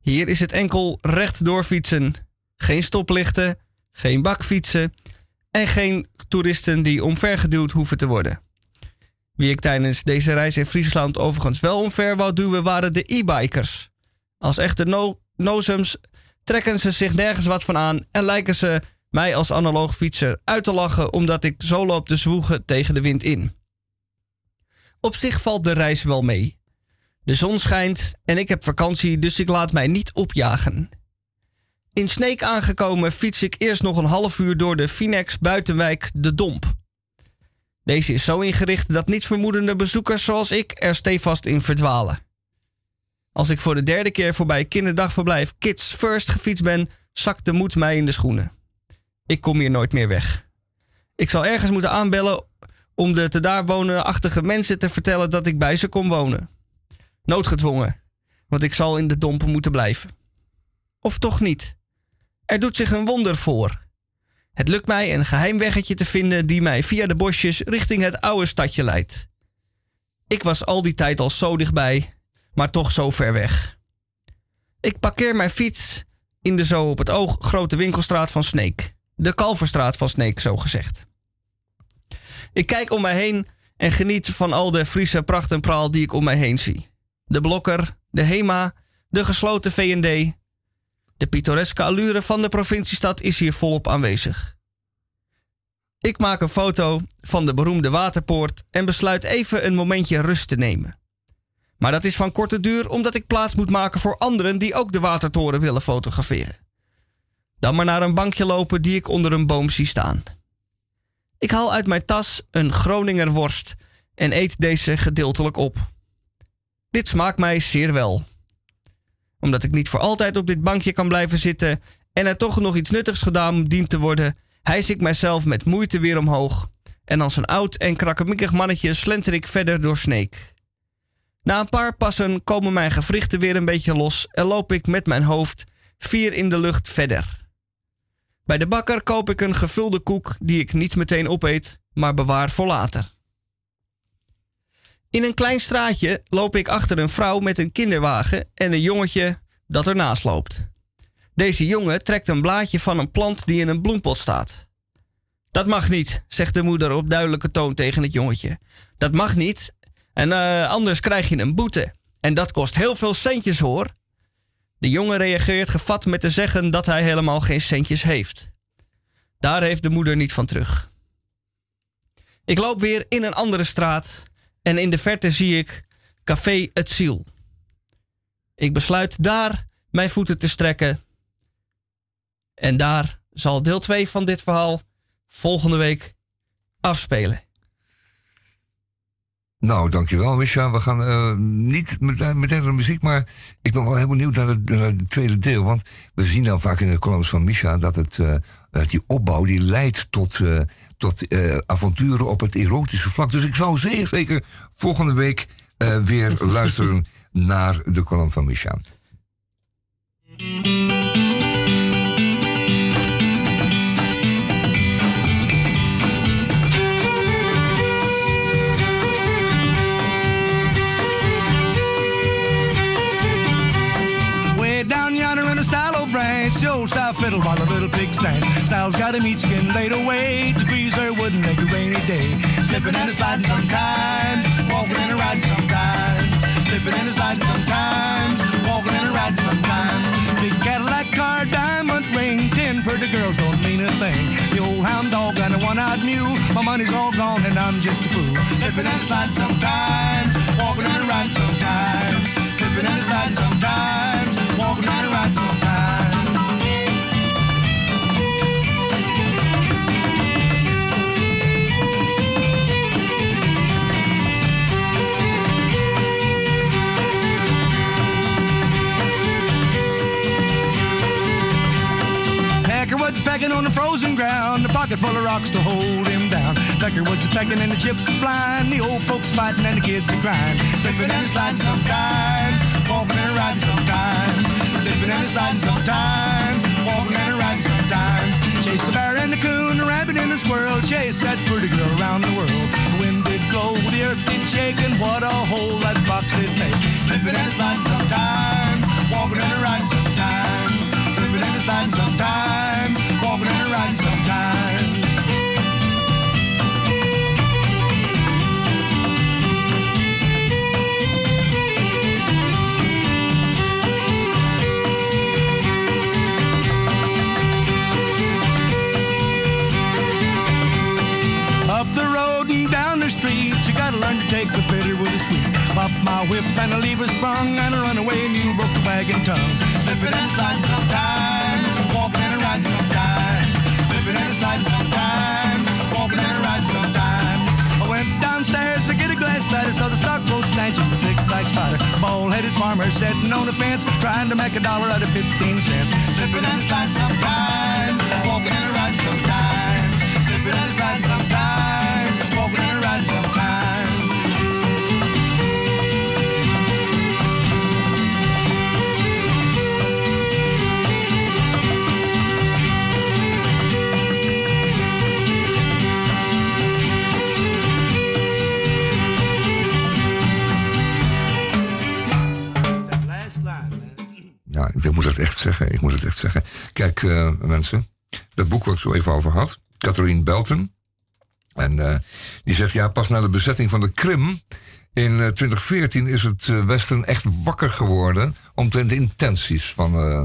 Hier is het enkel rechtdoor fietsen, geen stoplichten, geen bakfietsen en geen toeristen die omvergeduwd hoeven te worden. Wie ik tijdens deze reis in Friesland overigens wel omver wou duwen waren de e-bikers. Als echte no nozems trekken ze zich nergens wat van aan en lijken ze mij als analoog fietser uit te lachen omdat ik zo loop te zwoegen tegen de wind in. Op zich valt de reis wel mee. De zon schijnt en ik heb vakantie, dus ik laat mij niet opjagen. In Sneek aangekomen fiets ik eerst nog een half uur door de Finex buitenwijk De Domp. Deze is zo ingericht dat nietsvermoedende bezoekers zoals ik er stevast in verdwalen. Als ik voor de derde keer voorbij kinderdagverblijf Kids First gefietst ben, zakt de moed mij in de schoenen. Ik kom hier nooit meer weg. Ik zal ergens moeten aanbellen om de te daar wonenachtige mensen te vertellen dat ik bij ze kom wonen. Noodgedwongen, want ik zal in de dompen moeten blijven. Of toch niet? Er doet zich een wonder voor. Het lukt mij een geheim weggetje te vinden die mij via de bosjes richting het oude stadje leidt. Ik was al die tijd al zo dichtbij, maar toch zo ver weg. Ik parkeer mijn fiets in de zo op het oog grote winkelstraat van Sneek. De Kalverstraat van Sneek, zo gezegd. Ik kijk om mij heen en geniet van al de Friese pracht en praal die ik om mij heen zie. De Blokker, de Hema, de gesloten VND. De pittoreske allure van de provinciestad is hier volop aanwezig. Ik maak een foto van de beroemde waterpoort en besluit even een momentje rust te nemen. Maar dat is van korte duur omdat ik plaats moet maken voor anderen die ook de watertoren willen fotograferen. Dan maar naar een bankje lopen die ik onder een boom zie staan. Ik haal uit mijn tas een Groninger worst en eet deze gedeeltelijk op. Dit smaakt mij zeer wel. Omdat ik niet voor altijd op dit bankje kan blijven zitten en er toch nog iets nuttigs gedaan dient te worden, hijs ik mijzelf met moeite weer omhoog en als een oud en krakkemikkig mannetje slenter ik verder door Sneek. Na een paar passen komen mijn gewrichten weer een beetje los en loop ik met mijn hoofd vier in de lucht verder. Bij de bakker koop ik een gevulde koek die ik niet meteen opeet, maar bewaar voor later. In een klein straatje loop ik achter een vrouw met een kinderwagen en een jongetje dat ernaast loopt. Deze jongen trekt een blaadje van een plant die in een bloempot staat. Dat mag niet, zegt de moeder op duidelijke toon tegen het jongetje. Dat mag niet, en uh, anders krijg je een boete. En dat kost heel veel centjes hoor. De jongen reageert gevat met te zeggen dat hij helemaal geen centjes heeft. Daar heeft de moeder niet van terug. Ik loop weer in een andere straat en in de verte zie ik Café Het Ziel. Ik besluit daar mijn voeten te strekken. En daar zal deel 2 van dit verhaal volgende week afspelen. Nou, dankjewel, Misha. We gaan uh, niet meteen naar de muziek, maar ik ben wel heel benieuwd naar het, het tweede deel. Want we zien dan vaak in de columns van Misha dat het, uh, die opbouw die leidt tot, tot avonturen op het erotische vlak. Dus ik zou zeer zeker volgende week weer luisteren naar de column van Misha. The old style fiddle while the little pig stands. Sal's got a meat skin laid away to grease her make a rainy day. Slipping and a sliding sometimes, walking and a riding sometimes. Slipping and a sliding sometimes, walking and a riding sometimes. Big Cadillac car, diamond ring, ten pretty girls don't mean a thing. The old hound dog and a one-eyed mule, my money's all gone and I'm just a fool. Slipping and sliding sometimes, walking and riding sometimes. Slipping and sliding sometimes, pocket full of rocks to hold him down. Peckerwood's pecking and the chips are flying, the old folks fighting and the kids are crying. Slipping and sliding sometimes, walking and riding sometimes. Slipping and sliding sometimes, walking and riding sometimes. Chase the bear and the coon, the rabbit and the squirrel, chase that pretty girl around the world. The wind did blow, the earth did shake, and what a hole that fox did make. Slipping and sliding sometimes, walking and riding sometimes. Slipping and sliding sometimes, whip and a lever sprung and a runaway mule broke the wagon tongue. Slipping and sliding sometimes, walking and riding sometimes. Slipping and sliding sometimes, walking and riding sometimes. I went downstairs to get a glass cider, saw the stockpost stanchion, the big black spider. Bald-headed farmer sitting on a fence, trying to make a dollar out of 15 cents. Slipping and sliding sometimes, walking and riding sometimes. Slipping and sliding sometimes, Ja, ik moet het echt zeggen. Ik moet het echt zeggen. Kijk, eh, mensen. Dat boek waar ik zo even over had. Catherine Belton. En eh, die zegt, ja, pas na de bezetting van de Krim... in eh, 2014 is het eh, Westen echt wakker geworden... omtrent de intenties van eh,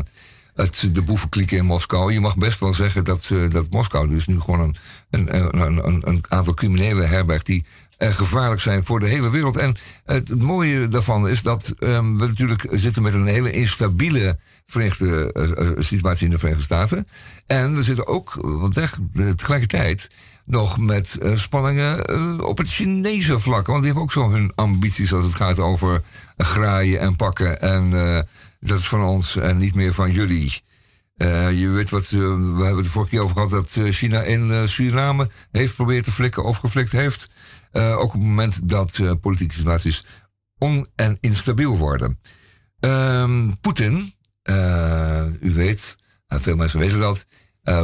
het, de boevenklieken in Moskou. Je mag best wel zeggen dat, eh, dat Moskou dus nu gewoon een, een, een, een, een aantal criminelen herbergt... die eh, gevaarlijk zijn voor de hele wereld. En het, het mooie daarvan is dat ehm, we natuurlijk zitten met een hele instabiele Verenigde, eh, eh, situatie in de Verenigde Staten. En we zitten ook want echt, eh, tegelijkertijd nog met eh, spanningen eh, op het Chinese vlak. Want die hebben ook zo hun ambities als het gaat over graaien en pakken. En eh, dat is van ons en niet meer van jullie. Eh, je weet wat, eh, we hebben het de vorige keer over gehad dat eh, China in eh, Suriname heeft proberen te flikken of geflikt heeft. Eh, ook op het moment dat eh, politieke situaties on- en instabiel worden. Ehm, Poetin, eh, u weet, veel mensen weten dat,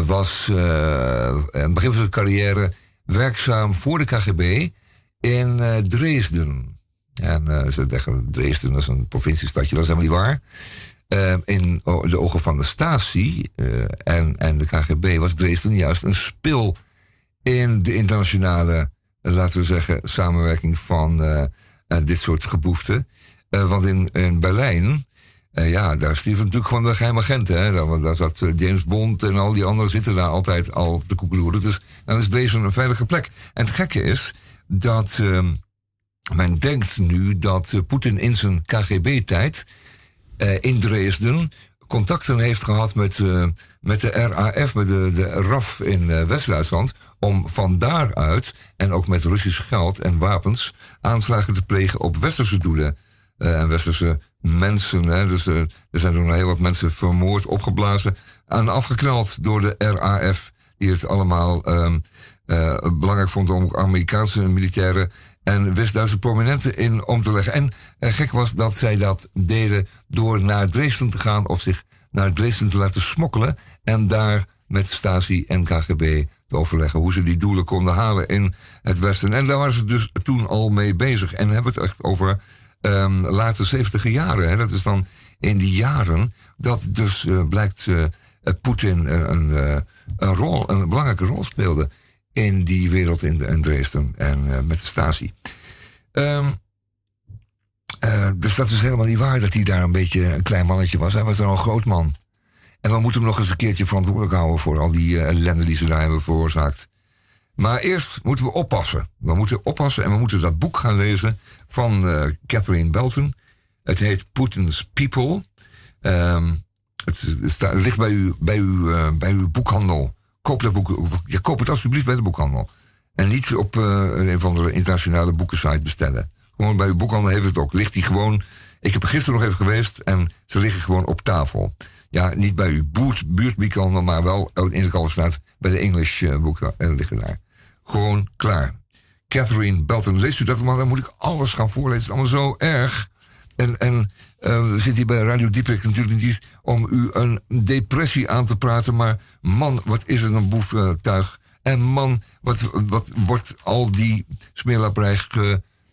was aan het begin van zijn carrière werkzaam voor de KGB in Dresden. En ze zeggen Dresden, is een provinciestadje, dat is helemaal niet waar. Eh, in de ogen van de Stasi en, en de KGB was Dresden juist een spil in de internationale, laten we zeggen, samenwerking van eh, eh, dit soort geboeften. Eh, want in, in Berlijn, ja, daar stierven natuurlijk gewoon de geheime agenten. Hè? Daar, zat James Bond en al die anderen zitten daar altijd al te koekeloeren. Dus dan is Dresden een veilige plek. En het gekke is dat ehm, men denkt nu dat Poetin in zijn KGB-tijd in Dresden contacten heeft gehad met, eh, met de RAF, met de, de RAF in eh, West-Duitsland, om van daaruit en ook met Russisch geld en wapens aanslagen te plegen op westerse doelen eh, en westerse mensen. Hè. Dus er zijn toen heel wat mensen vermoord, opgeblazen en afgeknald door de RAF, die het allemaal ehm, eh, belangrijk vond om Amerikaanse militairen en West-Duitse prominenten in om te leggen. En gek was dat zij dat deden door naar Dresden te gaan of zich naar Dresden te laten smokkelen en daar met Stasi en KGB te overleggen hoe ze die doelen konden halen in het Westen. En daar waren ze dus toen al mee bezig. En hebben het echt over ehm late zeventiger jaren. Hè. Dat is dan in die jaren dat dus eh, blijkt eh, Poetin een, een, eh, een, rol, een belangrijke rol speelde in die wereld in, Dresden en eh, met de Stasi. Ehm, eh, dus dat is helemaal niet waar dat hij daar een beetje een klein mannetje was. Hij was dan een groot man. En we moeten hem nog eens een keertje verantwoordelijk houden voor al die eh, ellende die ze daar hebben veroorzaakt. Maar eerst moeten we oppassen. We moeten oppassen en we moeten dat boek gaan lezen van Catherine Belton. Het heet Putin's People. Ehm, het, ligt bij, u, bij, bij uw boekhandel. Koop dat boek. Ja, koop het alsjeblieft bij de boekhandel. En niet op eh, een of andere internationale boekensite bestellen. Gewoon bij uw boekhandel heeft het ook. Ligt die gewoon. Ik heb er gisteren nog even geweest en ze liggen gewoon op tafel. Ja, niet bij uw buurt, buurtboekhandel, maar wel in de Kalverstraat bij de English eh, boek eh, liggen daar. Gewoon klaar. Catherine Belton, leest u dat? Maar dan moet ik alles gaan voorlezen. Het is allemaal zo erg. En, en we zitten hier bij Radio Dieprik natuurlijk niet om u een depressie aan te praten. Maar man, wat is het een boeftuig. En man, wat, wat wordt al die smeerlapperij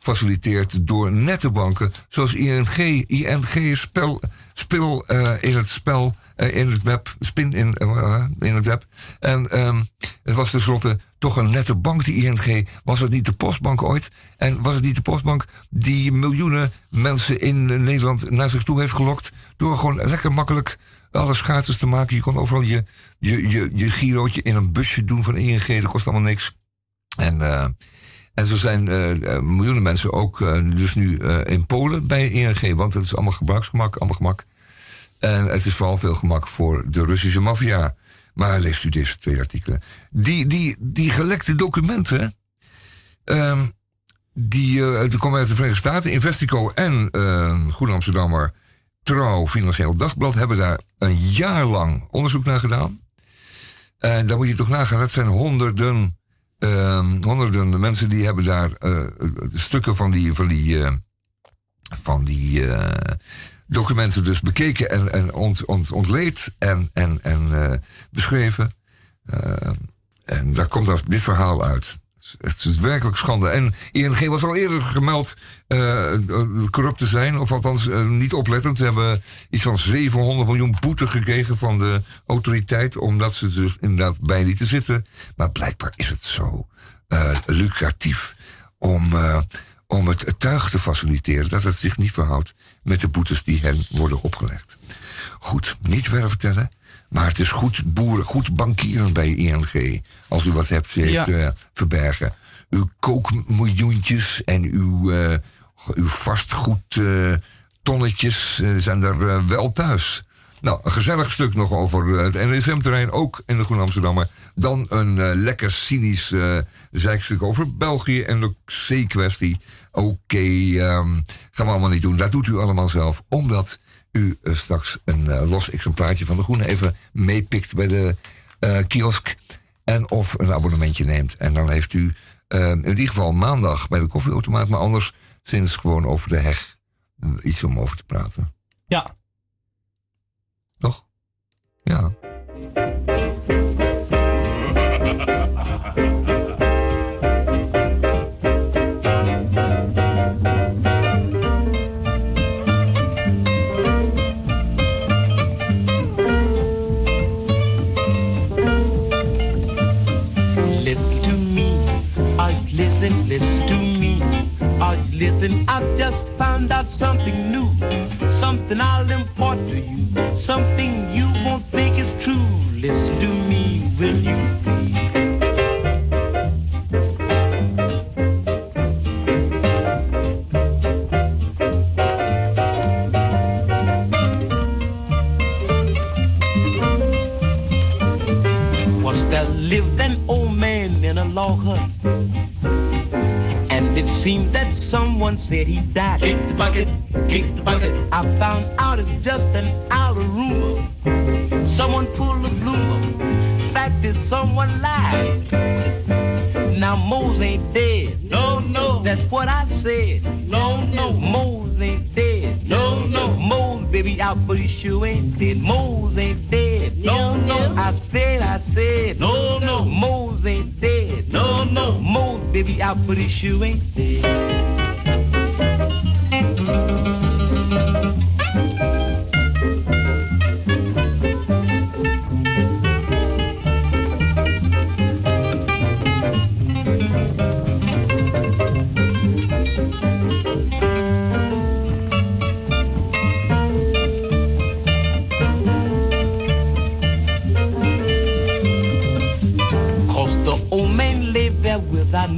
gefaciliteerd door nette banken. Zoals ING. ING spel, spil eh, in het spel, eh, in het web. Spin in, eh, in het web. En ehm, het was tenslotte toch een nette bank, die ING. Was het niet de postbank ooit? En was het niet de postbank die miljoenen mensen in Nederland naar zich toe heeft gelokt? Door gewoon lekker makkelijk alles gratis te maken. Je kon overal je, je, je, je girootje in een busje doen van ING. Dat kost allemaal niks. En, en zo zijn eh, eh, miljoenen mensen ook eh, dus nu in Polen bij ING. Want het is allemaal gebruiksgemak, allemaal gemak. En het is vooral veel gemak voor de Russische maffia. Maar leest u deze twee artikelen. Die, die, die gelekte documenten. ehm, die, die komen uit de Verenigde Staten. Investico en Groen Amsterdammer Trouw Financieel Dagblad hebben daar een jaar lang onderzoek naar gedaan. En dan moet je toch nagaan, dat zijn honderden, ehm, honderden mensen die hebben daar eh, stukken van die, van die, eh, van die eh, documenten dus bekeken en, en ont, ont, ontleed en, en, en beschreven. Eh, en daar komt dan dit verhaal uit. Het is werkelijk schande. En ING was al eerder gemeld eh, corrupt te zijn, of althans eh, niet oplettend. Ze hebben iets van 700 miljoen boete gekregen van de autoriteit, omdat ze dus inderdaad bij lieten zitten. Maar blijkbaar is het zo eh, lucratief om, om het, het tuig te faciliteren dat het zich niet verhoudt met de boetes die hen worden opgelegd. Goed, niet verder vertellen. Maar het is goed boeren, goed bankieren bij ING. Als u wat hebt heeft Ja. eh, verbergen. Uw kookmiljoentjes en uw, eh, uw vastgoed eh, zijn er wel thuis. Nou, een gezellig stuk nog over het NSM-terrein, ook in de Groen Amsterdammer. Dan een lekker cynisch eh zeikstuk over België en de C-kwestie. Oké, ehm, gaan we allemaal niet doen. Dat doet u allemaal zelf, omdat u eh, straks een eh, los exemplaartje van de Groene even meepikt bij de eh, kiosk. En of een abonnementje neemt. En dan heeft u in ieder geval maandag bij de koffieautomaat, maar anders sinds gewoon over de heg iets om over te praten. Ja. Toch? Ja. Found out something new. Something I'll impart to you. Something you won't think is true. Listen seemed that someone said he died. Kick the bucket, kick the bucket. I found out it's just an outer rumor. Someone pulled a bloomer. Fact is, someone lied. Now Mose ain't dead. No, no. That's what I said. No, no. Mose ain't dead. No, no. Mose, baby, out but he shoe ain't dead. Mose ain't dead. No, no. I said, I said. No, no. Mose ain't dead. No, no. Mose, baby, out but he shoe ain't dead.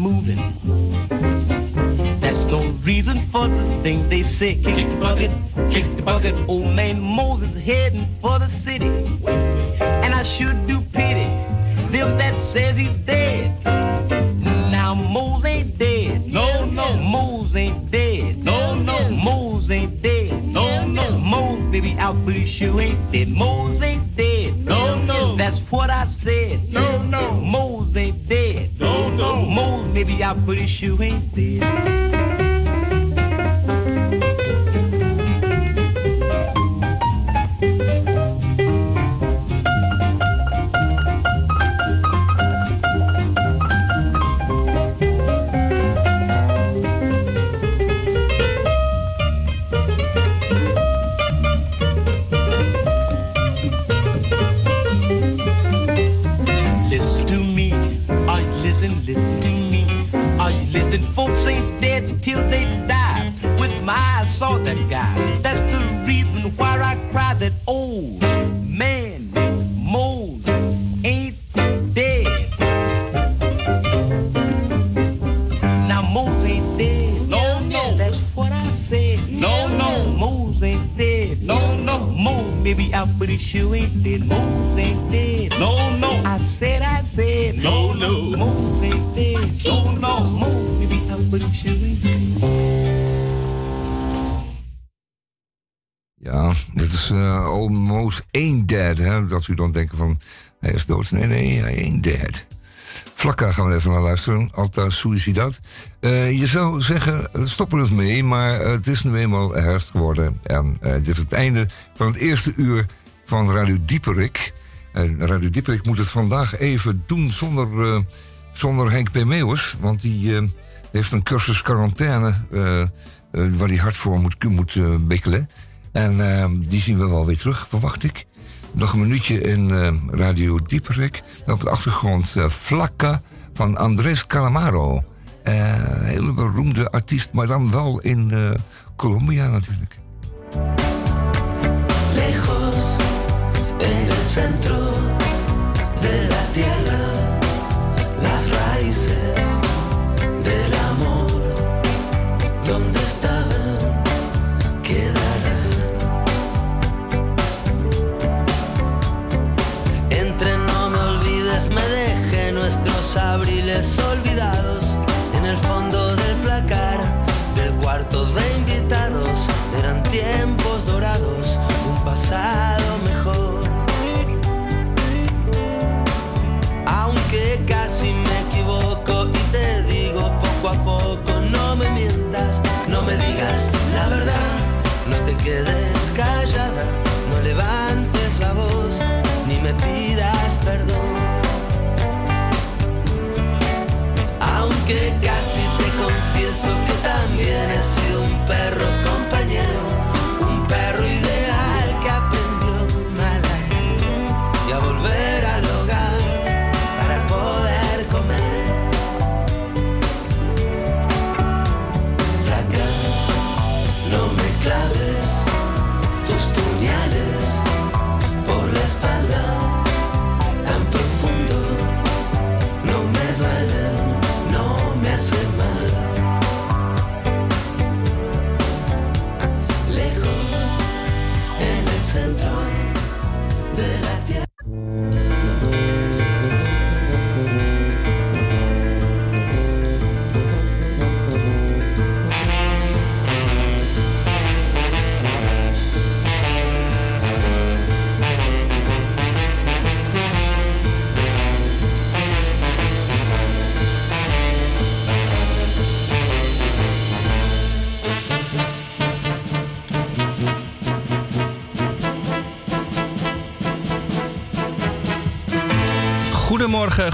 Moving. That's no reason for the thing they say. Kick the bucket, kick the bucket. Old man Moses heading for the city. And I should do pity them that says he's dead. Now Moses ain't dead. No, no. Moses ain't dead. No, no. Moses ain't dead. No, no. Moses, baby, out for the shoe ain't dead. Moses ain't dead. No, no. That's what I said. No, no. Moses ain't dead. No, no. Moses, maybe out for the shoe ain't dead. the guy. Dead. Dat u dan denken van, hij is dood. Nee, nee, hij ain't dead. Vlakka gaan we even naar luisteren. Alta Suicidat. Uh, je zou zeggen, stop er eens mee. Maar uh, het is nu eenmaal herfst geworden. En uh, dit is het einde van het eerste uur van Radio Dieperik. Radio Dieperik moet het vandaag even doen zonder, zonder Henk P. Meeuwers. Want die heeft een cursus quarantaine... waar hij hard voor moet, moet bikkelen. En die zien we wel weer terug, verwacht ik. Nog een minuutje in uh, Radio Dieperik. Op de achtergrond uh, Flakka van Andrés Calamaro. een hele beroemde artiest, maar dan wel in Colombia natuurlijk. Lejos, en el centro de la tierra, abriles olvidados en el fondo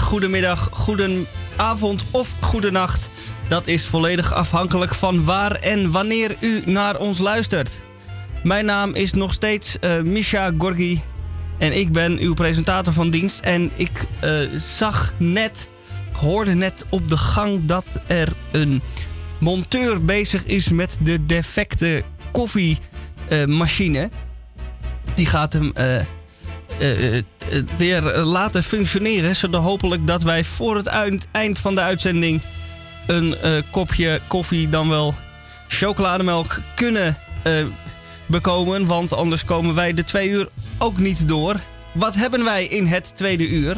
goedemiddag, goedenavond of goedenacht. Dat is volledig afhankelijk van waar en wanneer u naar ons luistert. Mijn naam is nog steeds uh, Misha Gorgi en ik ben uw presentator van dienst. En ik uh, zag net, hoorde net op de gang dat er een monteur bezig is met de defecte koffiemachine. Die gaat hem uh, weer laten functioneren. Zodat hopelijk dat wij voor het eind van de uitzending een eh, kopje koffie, dan wel chocolademelk kunnen eh, bekomen. Want anders komen wij de twee uur ook niet door. Wat hebben wij in het tweede uur?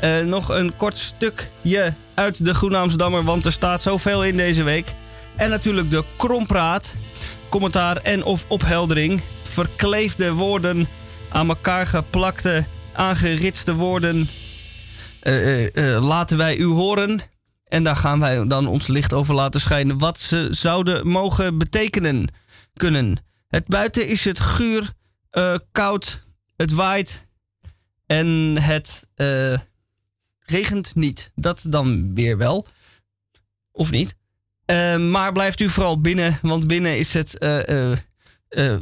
Eh, nog een kort stukje uit de Groene Amsterdammer, want er staat zoveel in deze week. En natuurlijk de krompraat, commentaar en of opheldering. Verkleefde woorden, aan elkaar geplakte, aangeritste woorden. eh, eh, eh, laten wij u horen. En daar gaan wij dan ons licht over laten schijnen. Wat ze zouden mogen betekenen kunnen. Het buiten is het guur, koud, het waait en het regent niet. Dat dan weer wel. Of niet. Maar blijft u vooral binnen, want binnen is het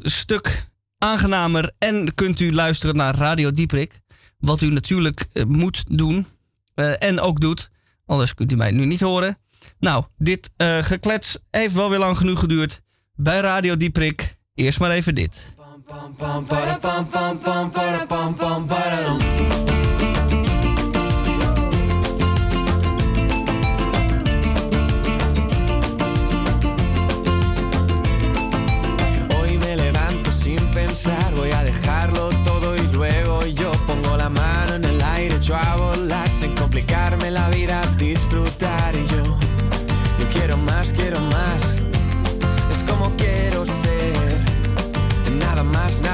stuk aangenamer. En kunt u luisteren naar Radio Dieprik. Wat u natuurlijk eh, moet doen. eh, en ook doet. Anders kunt u mij nu niet horen. Nou, dit eh, geklets heeft wel weer lang genoeg geduurd. Bij Radio Dieprik. Eerst maar even dit.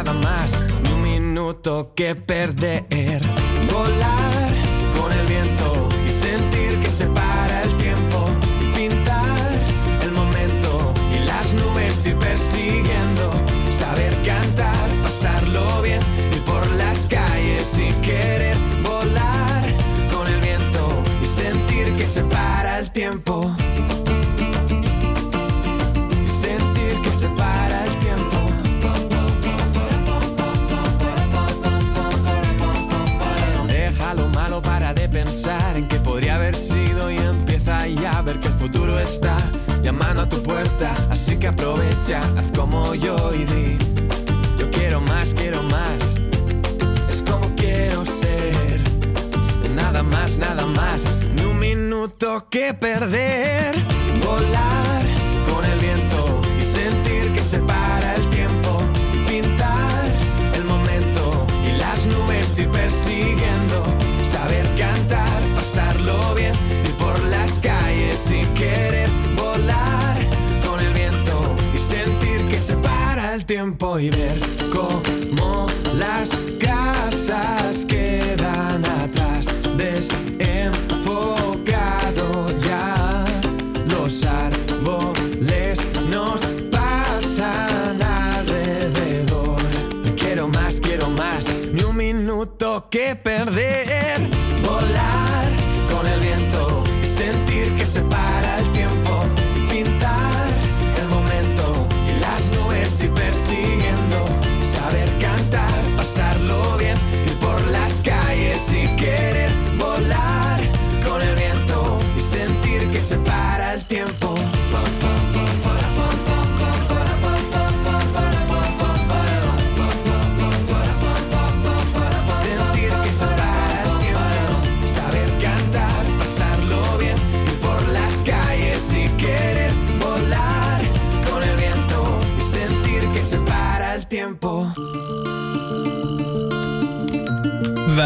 Nada más, ni un minuto que perder, volar con el viento y sentir que se para el tiempo, pintar el momento y las nubes ir persiguiendo, saber cantar, pasarlo bien, ir por las calles sin querer. Volar con el viento y sentir que se para el tiempo. Está llamando a tu puerta. Así que aprovecha, haz como yo y di: Yo quiero más, quiero más. Es como quiero ser. Nada más, nada más. Ni un minuto que perder. Volar con el viento y sentir que se para tiempo y ver cómo las casas quedan atrás, desenfocado ya. Los árboles nos pasan alrededor. Quiero más, quiero más, ni un minuto que perder.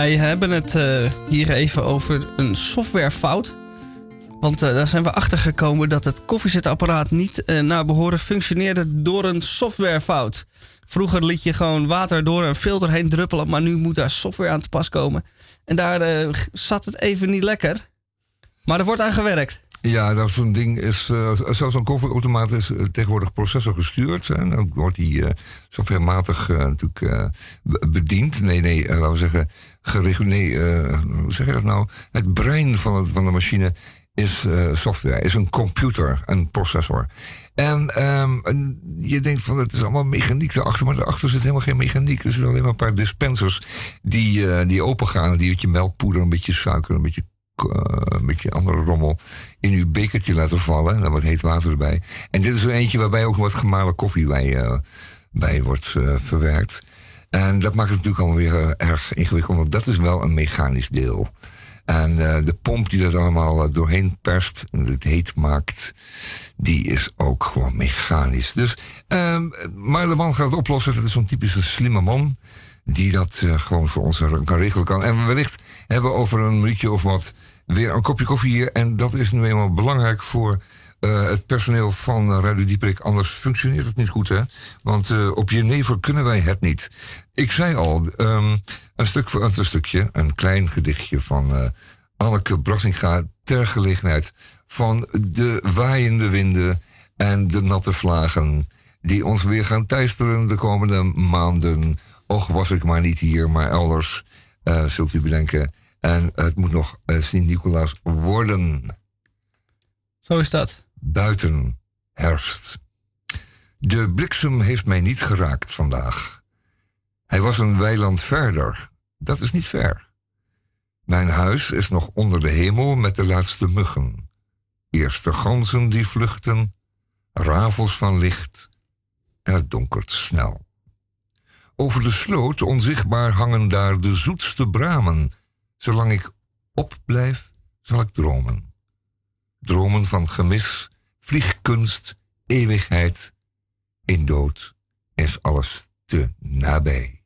Wij hebben het eh, hier even over een softwarefout. Want eh, daar zijn we achter gekomen dat het koffiezetapparaat niet eh, naar behoren functioneerde door een softwarefout. Vroeger liet je gewoon water door een filter heen druppelen, maar nu moet daar software aan te pas komen. En daar zat het even niet lekker. Maar er wordt aan gewerkt. Ja, dat zo'n ding is. eh, zelfs een koffieautomaat is eh, tegenwoordig processor gestuurd. En dan wordt die eh, softwarematig natuurlijk be- bediend. Nee, nee, laten we zeggen. Gereguleerd. Nee, hoe zeg je dat nou? Het brein van, het, van de machine is software, is een computer, een processor. En, ehm, en je denkt van het is allemaal mechaniek daarachter, maar daarachter zit helemaal geen mechaniek. Er zitten alleen maar een paar dispensers die, die open gaan. Die een beetje melkpoeder, een beetje suiker, een beetje een beetje andere rommel in uw bekertje laten vallen. En dan wat heet water erbij. En dit is er eentje waarbij ook wat gemalen koffie bij, eh, bij wordt eh, verwerkt. En dat maakt het natuurlijk allemaal weer eh, erg ingewikkeld, want dat is wel een mechanisch deel. En eh, de pomp die dat allemaal eh, doorheen perst en het heet maakt, die is ook gewoon mechanisch. Dus, maar de man gaat het oplossen. Dat is zo'n typische slimme man die dat eh, gewoon voor ons kan regelen kan. En wellicht hebben we over een minuutje of wat weer een kopje koffie hier. En dat is nu eenmaal belangrijk voor eh, het personeel van Radio Dieprik. Anders functioneert het niet goed, hè? Want uh, op Jenever kunnen wij het niet. Ik zei al, um, een, stuk, een stukje, een klein gedichtje van Anneke Brassinga... ter gelegenheid van de waaiende winden en de natte vlagen... die ons weer gaan teisteren de komende maanden. Och, was ik maar niet hier, maar elders, zult u bedenken... En het moet nog uh, Sint-Nicolaas worden. Zo is dat. Buiten herfst. De bliksem heeft mij niet geraakt vandaag. Hij was een weiland verder. Dat is niet ver. Mijn huis is nog onder de hemel met de laatste muggen. Eerste ganzen die vluchten, ravels van licht en het donkert snel. Over de sloot onzichtbaar hangen daar de zoetste bramen Zolang ik opblijf, zal ik dromen. Dromen van gemis, vliegkunst, eeuwigheid. In dood is alles te nabij.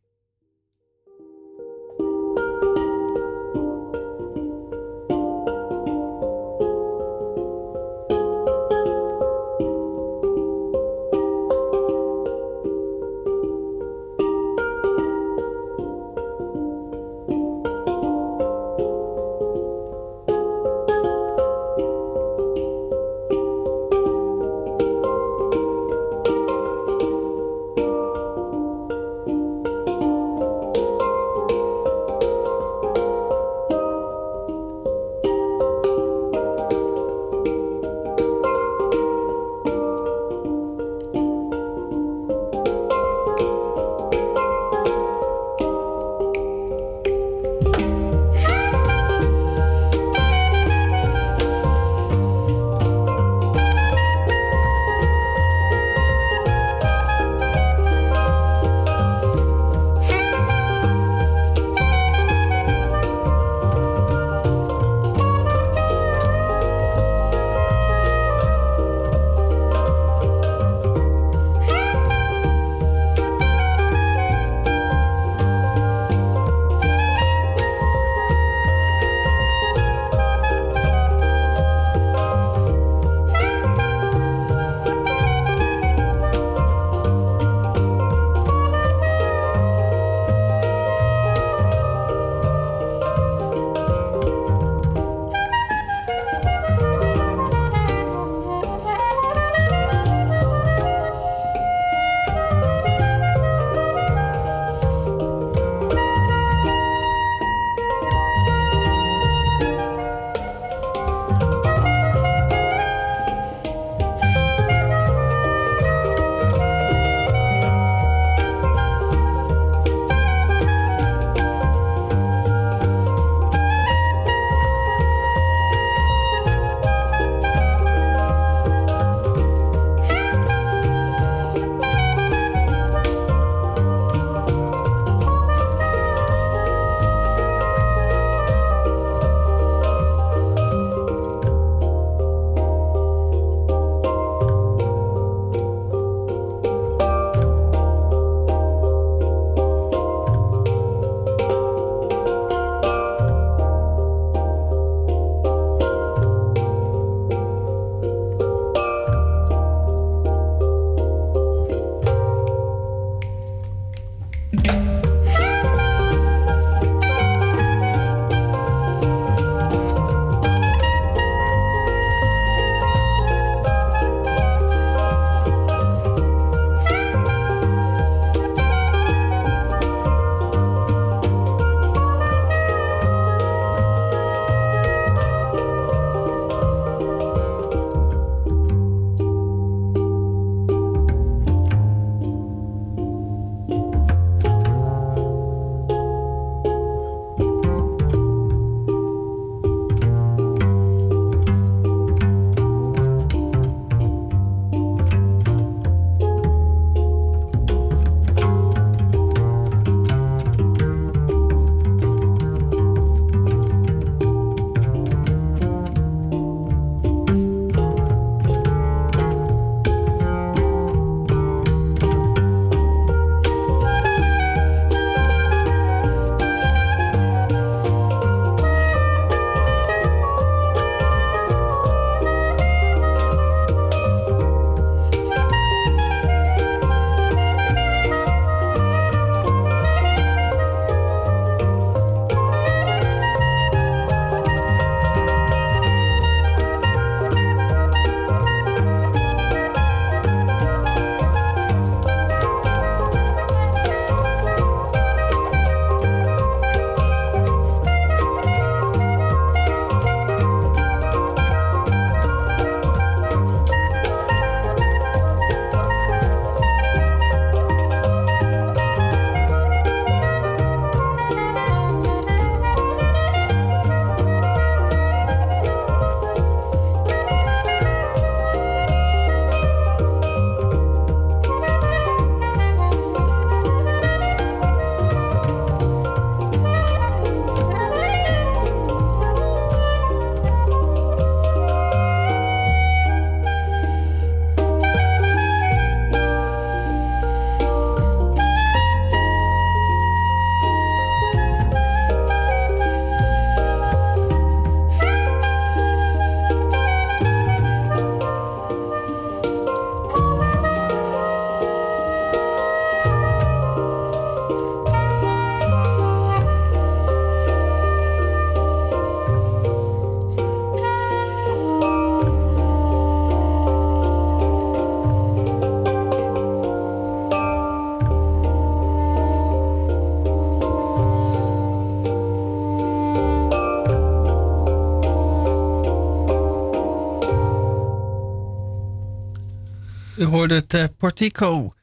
Hoorde het eh, Portico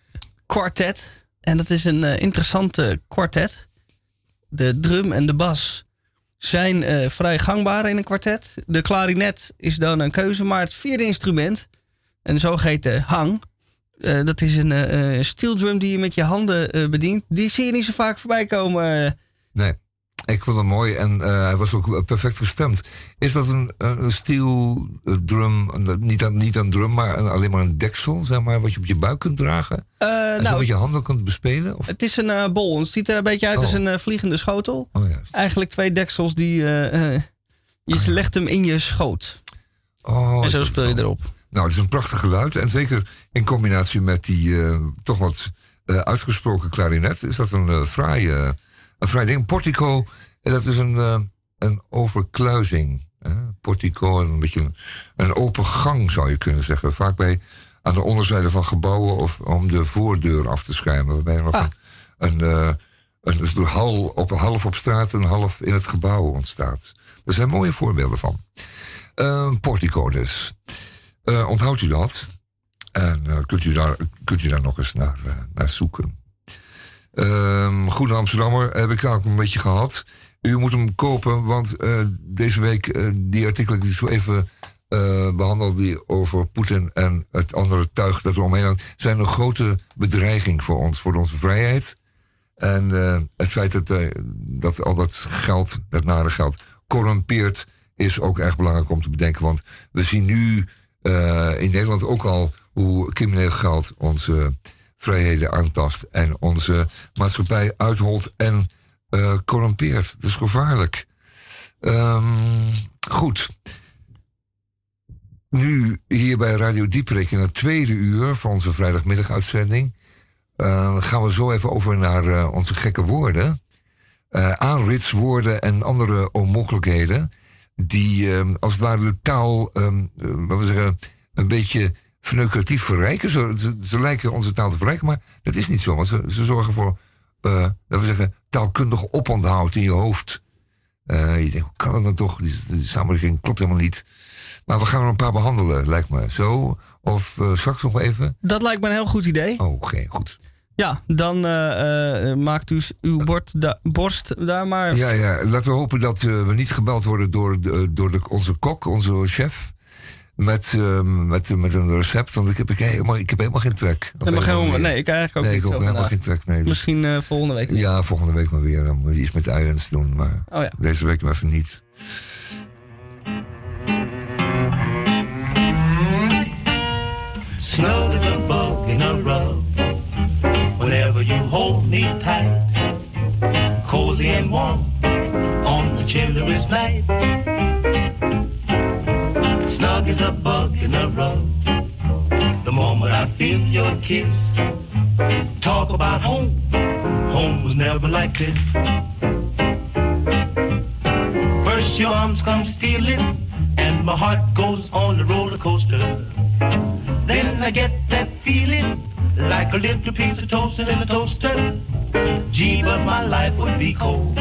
Quartet. En dat is een eh, interessante kwartet. De drum en de bas zijn eh, vrij gangbaar in een kwartet. De klarinet is dan een keuze, maar het vierde instrument, en zo heet de hang. dat is een steel drum die je met je handen bedient. Die zie je niet zo vaak voorbij komen. Nee, ik vond hem mooi en eh, hij was ook perfect gestemd. Is dat een, een een steel drum, een- niet, een, niet een drum, maar een- alleen maar een deksel, zeg maar, wat je op je buik kunt dragen? Eh, en zo nou, met je handen kunt bespelen? Of? Het is een eh, bol. Het ziet er een beetje uit Oh. als een eh, vliegende schotel. Oh. Eigenlijk twee deksels die... je legt hem in je schoot. Oh, en zo speel je erop. Nou, het is een prachtig geluid. En zeker in combinatie met die toch wat uitgesproken klarinet... is dat een, fraai, eh, een fraai ding. Portico, eh, dat is een, eh, een overkluizing. hè. Portico, een beetje een, een open gang zou je kunnen zeggen. Vaak bij aan de onderzijde van gebouwen... of om de voordeur af te schermen. Waarbij er nog Ah. een, een, eh, een, hal, op, half op straat en half in het gebouw ontstaat. Er zijn mooie voorbeelden van. Eh, portico dus. Onthoudt u dat? En kunt, u daar, kunt u daar nog eens naar, naar zoeken. Goede Amsterdammer heb ik ook een beetje gehad. U moet hem kopen, want eh, deze week eh, die artikelen die zo even eh behandeld... die over Poetin en het andere tuig dat er omheen hangt... zijn een grote bedreiging voor ons, voor onze vrijheid. En het feit dat, dat al dat geld, dat nare geld, corrumpeert... is ook erg belangrijk om te bedenken. Want we zien nu in Nederland ook al hoe crimineel geld onze vrijheden aantast en onze maatschappij uitholt en eh, corrumpeert. Dat is gevaarlijk. Ehm, goed. Nu hier bij Radio Dieperik in het tweede uur van onze vrijdagmiddaguitzending. eh, gaan we zo even over naar eh, onze gekke woorden. Aanritswoorden en andere onmogelijkheden. Die ehm, als het ware de taal, eh, wat we zeggen, een beetje verneukeratief verrijken. Ze, ze, ze lijken onze taal te verrijken, maar dat is niet zo. Want ze, ze zorgen voor, dat we zeggen, taalkundig oponthoud in je hoofd. Eh, je denkt, hoe kan dat nou toch? Die, die samenleving klopt helemaal niet. Maar we gaan er een paar behandelen, lijkt me. Zo, of eh, straks nog even. Dat lijkt me een heel goed idee. Oh, Oké, goed. Ja, dan maakt u uw bord da- borst daar maar. Ja, ja, laten we hopen dat we niet gebeld worden door, door de, onze kok, onze chef. Met, eh, met, met een recept, want ik heb, ik, helemaal, ik heb helemaal geen trek. Helemaal geen honger. Nee, ik eigenlijk ook nee, niet ik ook helemaal vandaag. geen trek. Nee, dus- Misschien eh, volgende week. Ja, volgende week maar weer. Dan moet je iets met eiwens doen. Maar Oh ja. deze week maar even niet. Snug as a bug in a rug. Whenever you hold me tight, cozy and warm on the chilliest night. Snug as a bug in a rug. The moment I feel your kiss, talk about home. Home was never like this. First your arms come stealing, and my heart goes on the roller coaster. Then I get that feeling like a little piece of toast in a toaster. Gee, but my life would be cold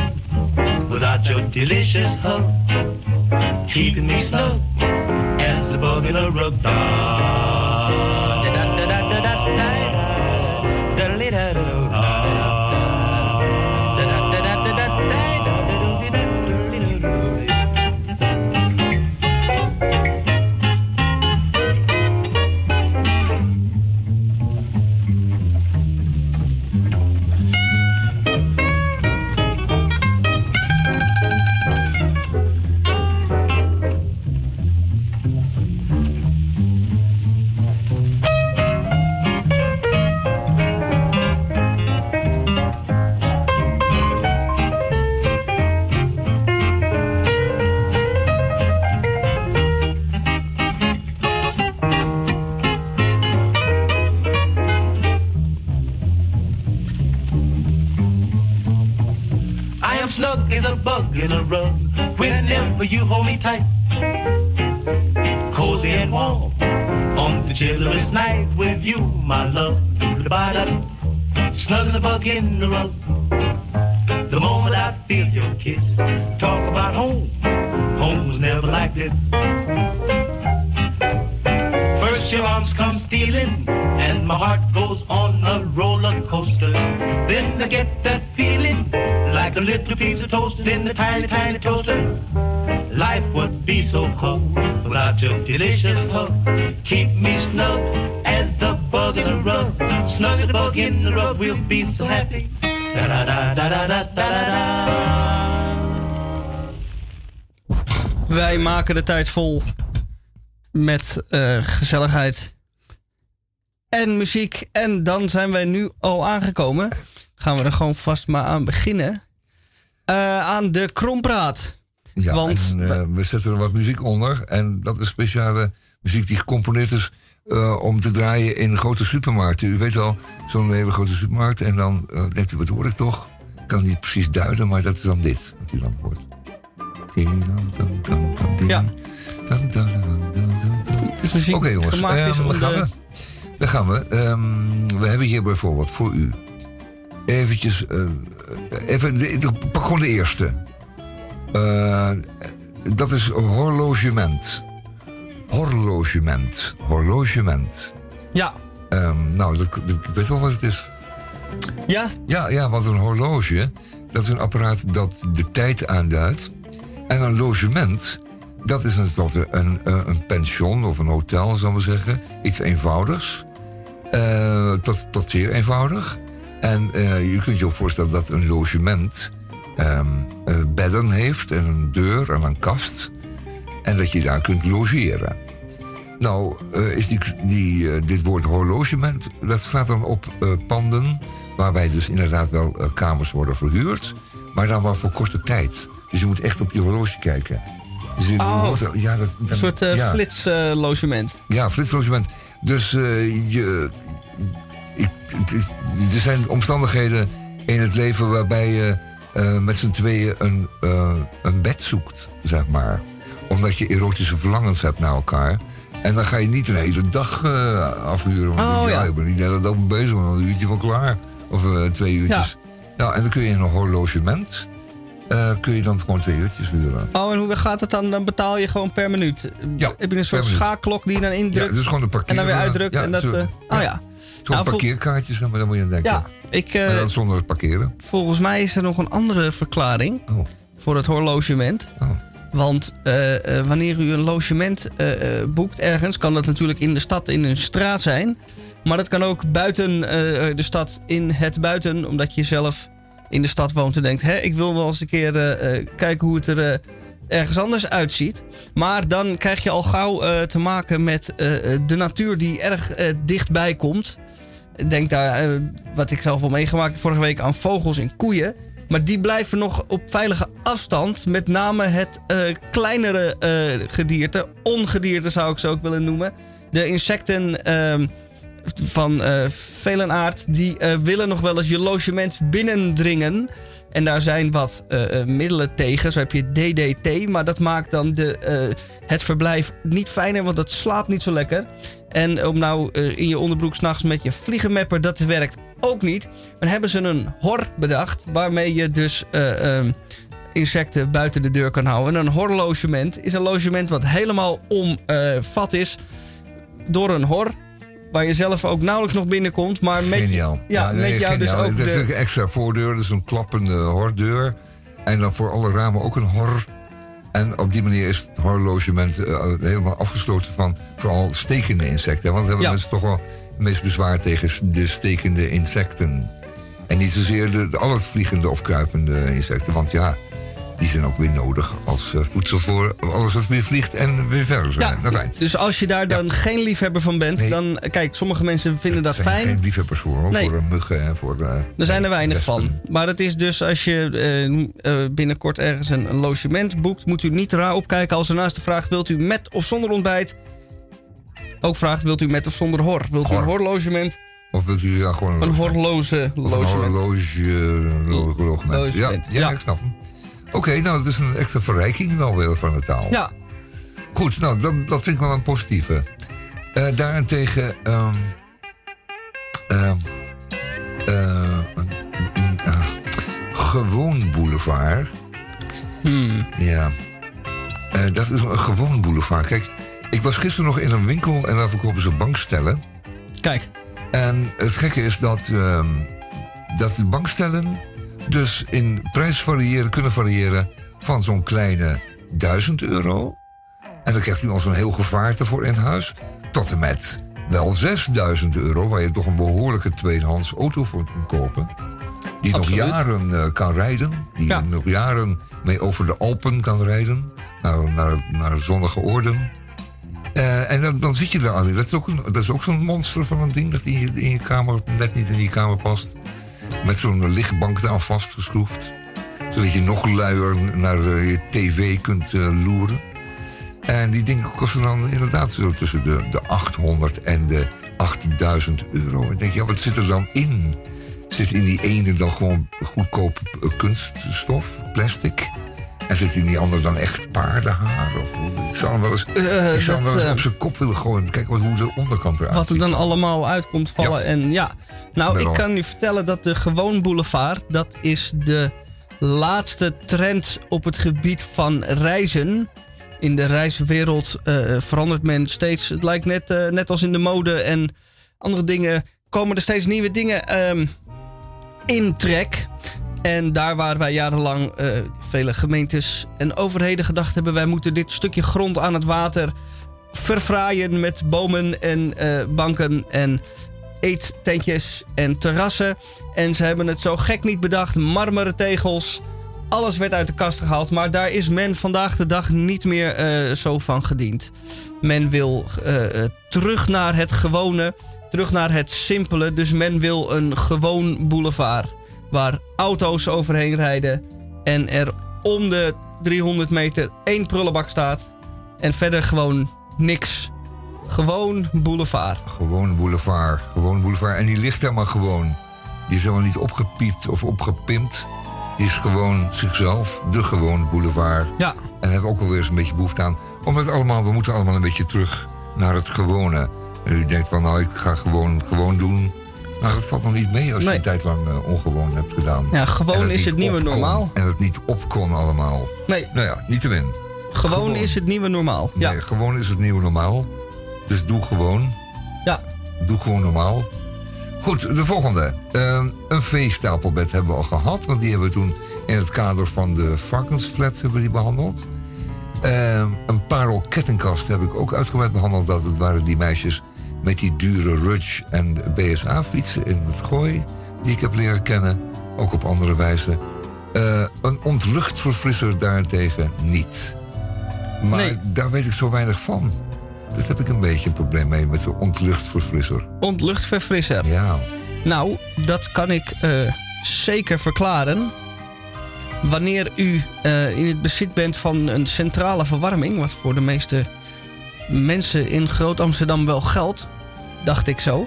without your delicious hug, keeping me snug as the bug in a rug. Bug in a rug whenever you hold me tight. Cozy and warm on the chilliest night with you, my love. Ba-da. Snug as a bug in the rug. The moment I feel your kiss, talk about home. Home was never like this. First your arms come stealing, and my heart goes on a roller coaster. Then I get that feeling like a little piece of toast in a tiny, tiny toaster. Life would be so cold without your delicious hug. Keep me snug as the bug in the rug. Snug as the bug in the rug, we'll be so happy. Da da da da da da. Wij maken de tijd vol met uh, gezelligheid en muziek. En dan zijn wij nu al aangekomen. Gaan we er gewoon vast maar aan beginnen. Eh, aan de krompraat. Ja, Want en, eh, we zetten er wat muziek onder. En dat is speciale muziek die gecomponeerd is eh, om te draaien in grote supermarkten. U weet wel, zo'n hele grote supermarkt. En dan denkt u, wat hoor ik toch? Ik kan het niet precies duiden, maar dat is dan dit wat u dan hoort. Ja. Oké jongens, gemaakt is om daar gaan de- we. Daar gaan we. Ehm, we hebben hier bijvoorbeeld voor u eventjes... eh, even, de, de- pak gewoon de eerste. Eh, dat is horlogement. Horlogement. Horlogement. Ja. Ehm, nou, dat, dat- ik weet wel wat het is. Ja? Ja, ja, want een horloge, dat is een apparaat dat de tijd aanduidt. En een logement, dat is een, een, een, een pension of een hotel, zullen we zeggen. Iets eenvoudigs. Eh, tot, zeer eenvoudig. En eh, je kunt je ook voorstellen dat een logement ehm, eh, bedden heeft en een deur en een kast. En dat je daar kunt logeren. Nou, eh, is die, die, eh, dit woord horlogement, dat slaat dan op eh, panden... waarbij dus inderdaad wel eh, kamers worden verhuurd... maar dan maar voor korte tijd. Dus je moet echt op je horloge kijken. Dus in Oh. een hotel- ja, dat, Een soort eh, ja. flitslogement. Ja, flitslogement. Dus eh, je, ik, het er zijn omstandigheden in het leven waarbij je eh, met z'n tweeën een, een bed zoekt, zeg maar. Omdat je erotische verlangens hebt naar elkaar. En dan ga je niet een hele dag afhuren. Want Oh, ja, ja. ik ben niet de hele dag bezig, want een uurtje van klaar. Of twee uurtjes. Nou, en dan kun je in een horlogement... eh, kun je dan gewoon twee uurtjes huren. Oh, en hoe gaat het dan? Dan betaal je gewoon per minuut. Ja, Heb je een soort schaakklok die je dan Ja, indrukt? het is gewoon een parkeer. en dan weer uitdrukt. Ja, en dat, zo- eh, oh ja. Zo'n Nou, vol- parkeerkaartje, zeg maar, daar moet je aan denken. Ja, ik, eh, Maar dat zonder het parkeren. volgens mij is er nog een andere verklaring Oh. voor het horlogement. Oh. Want eh, eh, wanneer u een logement eh, eh, boekt ergens, kan dat natuurlijk in de stad, in een straat zijn. Maar dat kan ook buiten eh, de stad, in het buiten, omdat je zelf in de stad woont en denkt: hè, ik wil wel eens een keer eh, eh, kijken hoe het er eh, ergens anders uitziet. Maar dan krijg je al gauw te maken met de natuur die erg dichtbij komt. Denk daar, wat ik zelf al meegemaakt vorige week, aan vogels en koeien. Maar die blijven nog op veilige afstand. Met name het kleinere eh, gedierte. Ongedierte zou ik ze ook willen noemen. De insecten ehm, van eh vele aard. Die eh, willen nog wel eens je logement binnendringen. En daar zijn wat eh, middelen tegen. Zo heb je DDT. Maar dat maakt dan de, het verblijf niet fijner. Want het slaapt niet zo lekker. En om nou in je onderbroek s'nachts met je vliegenmapper. Dat werkt ook niet. Dan hebben ze een hor bedacht. Waarmee je dus eh, ehm, insecten buiten de deur kan houden. En een horlogement is een logement wat helemaal omvat is door een hor. Waar je zelf ook nauwelijks nog binnenkomt. Maar met, Geniaal. Ja, nee, met jou dus geniaal. ook Er is een extra voordeur, dat is een klappende hordeur. En dan voor alle ramen ook een hor. En op die manier is het horlogement eh, helemaal afgesloten van vooral stekende insecten. Want dan hebben Ja. mensen toch wel het meest bezwaar tegen de stekende insecten. En niet zozeer de, de al het vliegende of kruipende insecten. Want ja, die zijn ook weer nodig als eh, voedsel voor alles wat weer vliegt en weer verder zijn. Ja, Nou, fijn. dus als je daar dan geen liefhebber van bent, Nee. dan... Kijk, sommige mensen vinden dat Er zijn fijn. geen liefhebbers voor, hoor, Nee. voor de muggen en voor de... Er zijn er weinig van. Maar het is dus als je eh, eh, binnenkort ergens een, een logement boekt, moet u niet raar opkijken als er naast de vraag: wilt u met of zonder ontbijt? Ook vraagt: wilt u met of zonder hor? Wilt u een Hor. horlogement? Of wilt u ja, gewoon Een een logement. horloge, lo- logement. Ja, ja, ja. ik snap hem. Oké, nou, dat is een extra verrijking wel weer van de taal. Ja, Goed, nou, dat, dat vind ik wel een positieve. Eh, daarentegen... ehm ehm, eh, gewoon boulevard. Hmm. Ja. Eh, dat is een gewoon boulevard. Kijk, ik was gisteren nog in een winkel en daar verkopen ze bankstellen. kijk. En het gekke is dat, ehm, dat de bankstellen dus in prijs variëren, kunnen variëren van zo'n kleine 1000 euro. En dan krijgt u al zo'n heel gevaarte voor in huis. Tot en met wel 6000 euro, waar je toch een behoorlijke tweedehands auto voor kunt kopen. Die Absoluut. nog jaren eh, kan rijden. Die Ja. nog jaren mee over de Alpen kan rijden. Naar, naar, naar zonnige oorden. Eh, en dan, dan zit je daar al in. Dat is ook, een- dat is ook zo'n monster van een ding dat in je, in je kamer net niet in die kamer past. Met zo'n lichtbank daar vastgeschroefd. Zodat je nog luier naar eh, je tv kunt eh, loeren. En die dingen kosten dan inderdaad zo tussen de, de 800 en de 8000 euro. Ik denk, ja, wat zit er dan in? Zit in die ene dan gewoon goedkoop eh, kunststof, plastic? En zit in die andere dan echt paardenhaar? Of, ik zou hem wel eens, Eh, ik zou hem wel dat, eens eh, op zijn kop willen gooien. Kijk wat, hoe de onderkant eruit Wat er dan allemaal uit komt vallen. En ja, nou, ik kan u vertellen dat de Gewoon Boulevard, dat is de laatste trend op het gebied van reizen. In de reiswereld eh, verandert men steeds. Het lijkt net, eh, net als in de mode en andere dingen. Komen er steeds nieuwe dingen ehm, in trek. En daar waar wij jarenlang eh, vele gemeentes en overheden gedacht hebben... wij moeten dit stukje grond aan het water verfraaien met bomen en eh, banken en eettentjes en terrassen. En ze hebben het zo gek niet bedacht. Marmeren tegels. Alles werd uit de kast gehaald. Maar daar is men vandaag de dag niet meer eh, zo van gediend. Men wil terug naar het gewone. Terug naar het simpele. Dus men wil een gewoon boulevard. Waar auto's overheen rijden. En er om de 300 meter één prullenbak staat. En verder gewoon niks. Gewoon boulevard. Gewoon boulevard, gewoon boulevard. En die ligt daar maar gewoon. Die is helemaal niet opgepiept of opgepimpt. Die is gewoon zichzelf, de gewoon boulevard. Ja. En hebben ook wel weer eens een beetje behoefte aan. Omdat allemaal, we moeten allemaal een beetje terug naar het gewone. En u denkt van, nou, ik ga gewoon, gewoon doen. Nou, dat valt nog niet mee als je Nee. een tijd lang eh, ongewoon hebt gedaan. Ja, gewoon is het nieuwe normaal. En het niet op kon allemaal. Nee, Nou ja, niet te win. gewoon, Gewoon. is het nieuwe normaal. Ja. Nee, gewoon is het nieuwe normaal. Dus doe gewoon. Ja. Doe gewoon normaal. Goed, de volgende. Eh, een veestapelbed hebben we al gehad. Want die hebben we toen in het kader van de varkensflats hebben die behandeld. Eh, een parel kettingkast heb ik ook uitgebreid behandeld. Dat het waren die meisjes met die dure Rudge en BSA-fietsen in het gooi. Die ik heb leren kennen. Ook op andere wijze. Eh, een ontluchtverfrisser daarentegen niet. Maar Nee. daar weet ik zo weinig van. Dat heb ik een beetje een probleem mee met de ontluchtverfrisser. Ontluchtverfrisser. Ja. Nou, dat kan ik eh, zeker verklaren. Wanneer u eh, in het bezit bent van een centrale verwarming, wat voor de meeste mensen in Groot-Amsterdam wel geldt, dacht ik zo.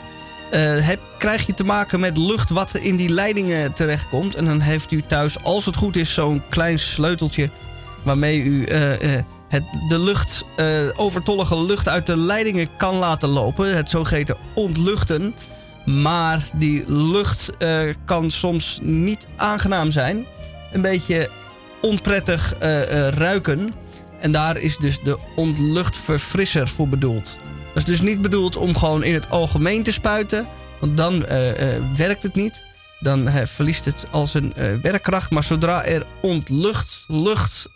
eh, heb, krijg je te maken met lucht wat in die leidingen terechtkomt. En dan heeft u thuis, als het goed is, zo'n klein sleuteltje waarmee u eh, eh, het, de lucht, overtollige lucht uit de leidingen kan laten lopen. Het zogeheten ontluchten. Maar die lucht kan soms niet aangenaam zijn. Een beetje onprettig ruiken. En daar is dus de ontluchtverfrisser voor bedoeld. Dat is dus niet bedoeld om gewoon in het algemeen te spuiten. Want dan eh, eh, werkt het niet. Dan eh, verliest het al zijn werkkracht. Maar zodra er ontlucht lucht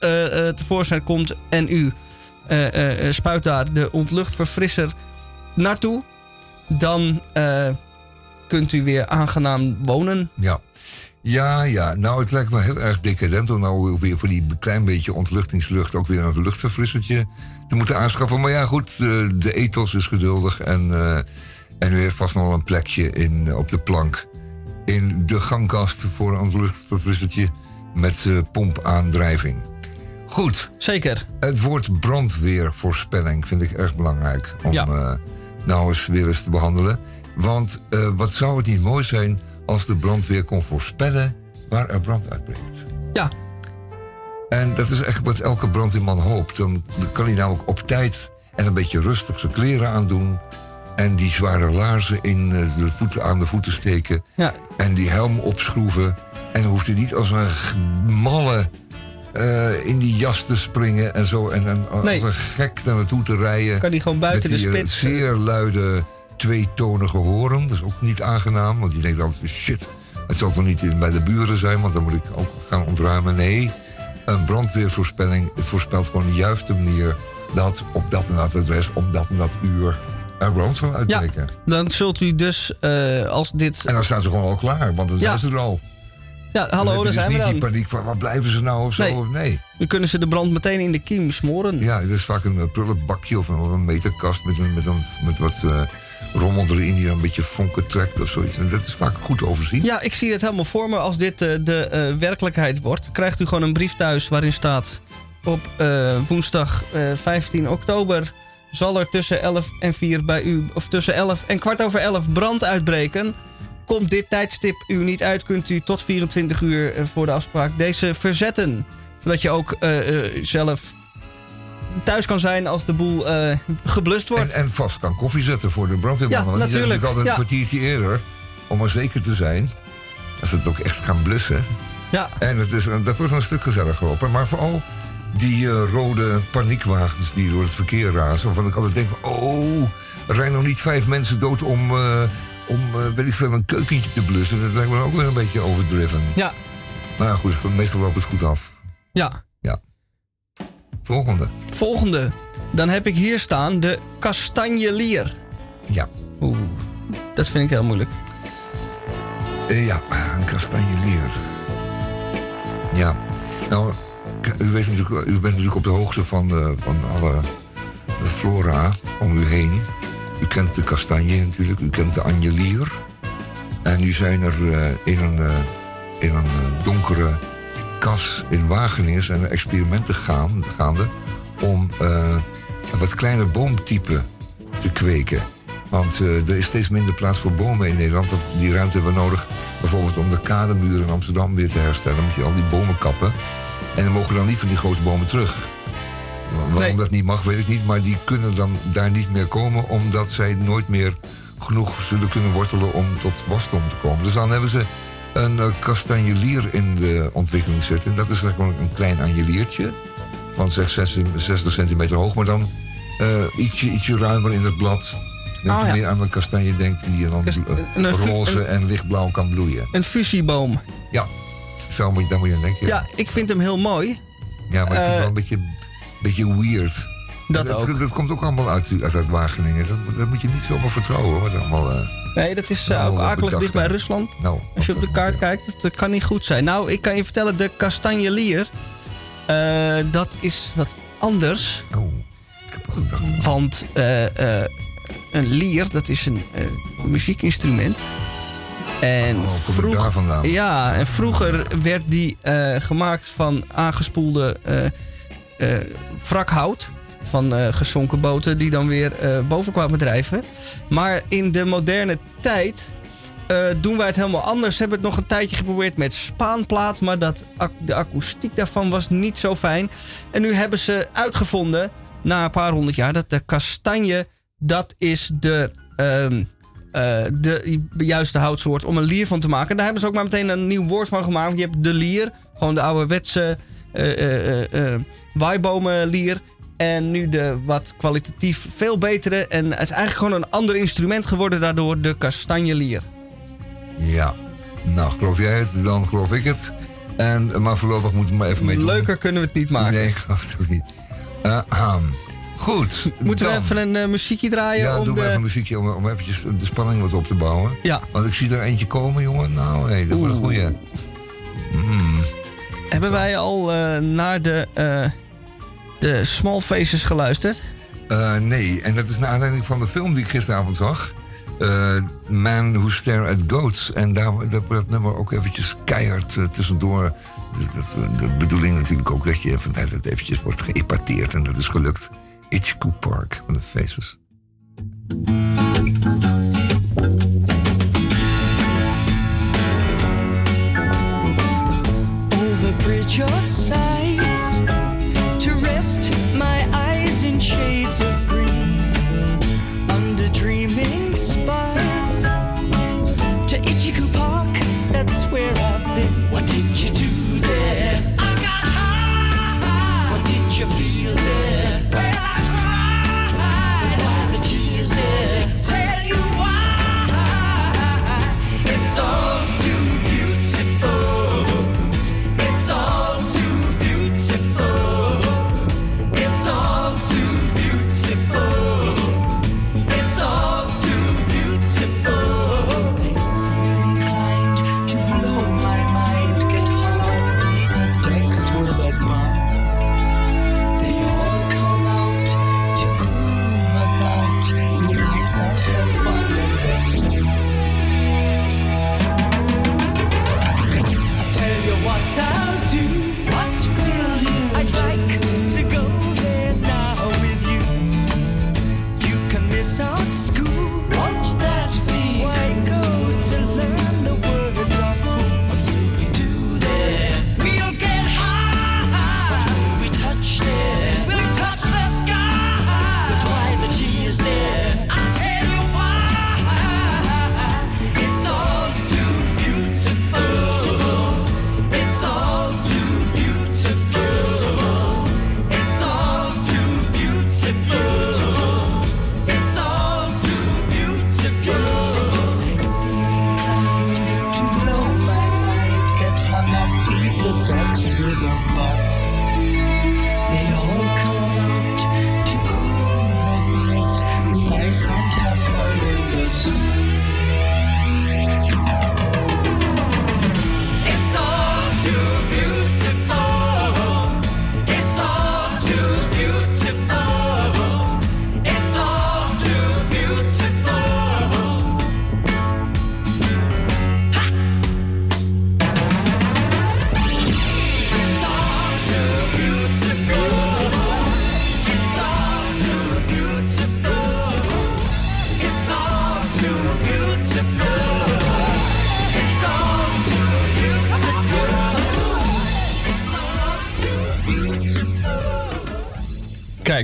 tevoorschijn komt en u spuit daar de ontluchtverfrisser naartoe, dan kunt u weer aangenaam wonen. Ja. Ja, ja. Nou, het lijkt me heel erg decadent om nou weer voor die klein beetje ontluchtingslucht ook weer een luchtverfrissertje te moeten aanschaffen. Maar ja, goed, de, de ethos is geduldig en, eh, en u heeft vast nog wel een plekje in, op de plank in de gangkast voor een luchtverfrissertje met eh, pompaandrijving. Goed. Zeker. Het woord brandweervoorspelling vind ik erg belangrijk om Ja. eh, nou eens weer eens te behandelen. Want eh, wat zou het niet mooi zijn als de brandweer kon voorspellen waar er brand uitbreekt. Ja. En dat is echt wat elke brandweerman hoopt. Dan kan hij namelijk op tijd en een beetje rustig zijn kleren aandoen. En die zware laarzen in eh, de voeten, aan de voeten steken. Ja. En die helm opschroeven. En dan hoeft hij niet als een malle eh, in die jas te springen en zo. En, en als Nee. een gek naar naartoe te rijden. Kan hij gewoon buiten met de die, eh, spits. zeer luide tweetonige horen. Dat is ook niet aangenaam, want die denkt altijd, shit, het zal toch niet bij de buren zijn, want dan moet ik ook gaan ontruimen. Nee, een brandweervoorspelling voorspelt gewoon de juiste manier dat op dat en dat adres, op dat en dat uur er brand zal uitbreken. Dan zult u dus, eh, als dit... En dan staan ze gewoon al klaar, want dan Ja. zijn ze er al. Ja, hallo, daar dus zijn we niet dan. die paniek van, waar blijven ze nou of zo? Nee. Of nee. Dan kunnen ze de brand meteen in de kiem smoren. Ja, het is vaak een eh, prullenbakje of een, of een meterkast met, een, met, een, met wat eh, rommel erin die dan een beetje vonken trekt of zoiets. En dat is vaak goed overzien. Ja, ik zie het helemaal voor me. Als dit eh, de werkelijkheid wordt, krijgt u gewoon een brief thuis waarin staat: op woensdag eh, 15 oktober zal er tussen 11 en 4 bij u, of tussen 11 en kwart over 11 brand uitbreken. Komt dit tijdstip u niet uit, kunt u tot 24 uur eh, voor de afspraak deze verzetten. Zodat je ook eh, eh, zelf thuis kan zijn als de boel geblust wordt. En, en vast kan koffie zetten voor de brandweermannen. Ja, want die zijn natuurlijk. natuurlijk altijd Ja. een kwartiertje eerder. Om maar zeker te zijn. Als ze het ook echt gaan blussen. Ja. En het is, dat wordt een stuk gezelliger op. Maar vooral die rode paniekwagens die door het verkeer razen. Waarvan ik altijd denk, oh, er rijden nog niet vijf mensen dood om, om eh, weet ik veel, een keukentje te blussen. Dat lijkt me ook weer een beetje overdriven. Ja. Maar goed, meestal loopt het goed af. Ja. Ja. Volgende. Volgende. Dan heb ik hier staan de kastanjelier. Ja. Oeh, dat vind ik heel moeilijk. Eh, ja, een kastanjelier. Ja, nou, u, weet natuurlijk, u bent natuurlijk op de hoogte van, de, van alle de flora om u heen. U kent de kastanje natuurlijk, u kent de anjelier. En nu zijn er eh, in een, eh, in een eh, donkere kas in Wageningen zijn er experimenten gaan, gaande om wat kleiner boomtype te kweken. Want er is steeds minder plaats voor bomen in Nederland. Want die ruimte hebben we nodig bijvoorbeeld om de kademuur in Amsterdam weer te herstellen. Dan moet je al die bomen kappen. En dan mogen dan niet van die grote bomen terug. Waarom Nee. dat niet mag, weet ik niet. Maar die kunnen dan daar niet meer komen... omdat zij nooit meer genoeg zullen kunnen wortelen om tot wasdom te komen. Dus dan hebben ze een eh, kastanjelier in de ontwikkeling zitten. Dat is gewoon een klein anjeliertje van zeg 60 centimeter hoog, maar dan eh, ietsje, ietsje ruimer in het blad. Dat Oh, je ja. meer aan de kastanje denkt die je dan Kast- een- een- roze een- en lichtblauw kan bloeien. Een fusieboom. Ja, zo moet je, daar moet je aan denken. Ja, ik vind hem heel mooi. Ja, maar ik vind het eh, wel een beetje, beetje weird. Dat dat, ook. dat komt ook allemaal uit, uit, uit Wageningen. Dat, dat moet je niet zomaar vertrouwen. Wat allemaal, eh, Nee, dat is eh, ook akelig dicht bij. Rusland. nou, Als je op de kaart kijkt, dat, dat kan niet goed zijn. Nou, ik kan je vertellen, de kastanjelier, eh, dat is wat anders. oh, ik heb al gedacht. Want eh, eh, een lier, dat is een eh, muziekinstrument. En Oh, vandaan? Ja, en vroeger werd die eh, gemaakt van aangespoelde eh eh, wrakhout. Van eh, gezonken boten die dan weer eh, boven kwamen drijven. Maar in de moderne tijd eh, doen wij het helemaal anders. Hebben het nog een tijdje geprobeerd met spaanplaat. Maar dat, de akoestiek daarvan was niet zo fijn. En nu hebben ze uitgevonden, na een paar honderd jaar, dat de kastanje, dat is de, ehm, eh, de juiste houtsoort om een lier van te maken. Daar hebben ze ook maar meteen een nieuw woord van gemaakt. Je hebt de lier, gewoon de ouderwetse eh eh eh, eh, waaibomenlier. En nu de wat kwalitatief veel betere. En het is eigenlijk gewoon een ander instrument geworden daardoor, de kastanjelier. Ja, nou, geloof jij het, dan geloof ik het. En, maar voorlopig moeten we maar even mee doen. Leuker kunnen we het niet maken. Nee, ik geloof het ook niet. Eh, goed. Moeten we even een eh, muziekje draaien? Ja, om doe de... maar even een muziekje om, om eventjes de spanning wat op te bouwen. Ja. Want ik zie er eentje komen, jongen. Nou, hé, dat wordt een goeie. Mm. Hebben wij al eh, naar de, eh, de Small Faces geluisterd? Eh, nee, en dat is naar aanleiding van de film die ik gisteravond zag. Man Who Stare at Goats. En daar dat wordt het nummer ook eventjes keihard tussendoor. Dus dat, de bedoeling natuurlijk ook dat je van tijd tot eventjes wordt geëpateerd. En dat is gelukt. Hitchcock Park van de Faces. Of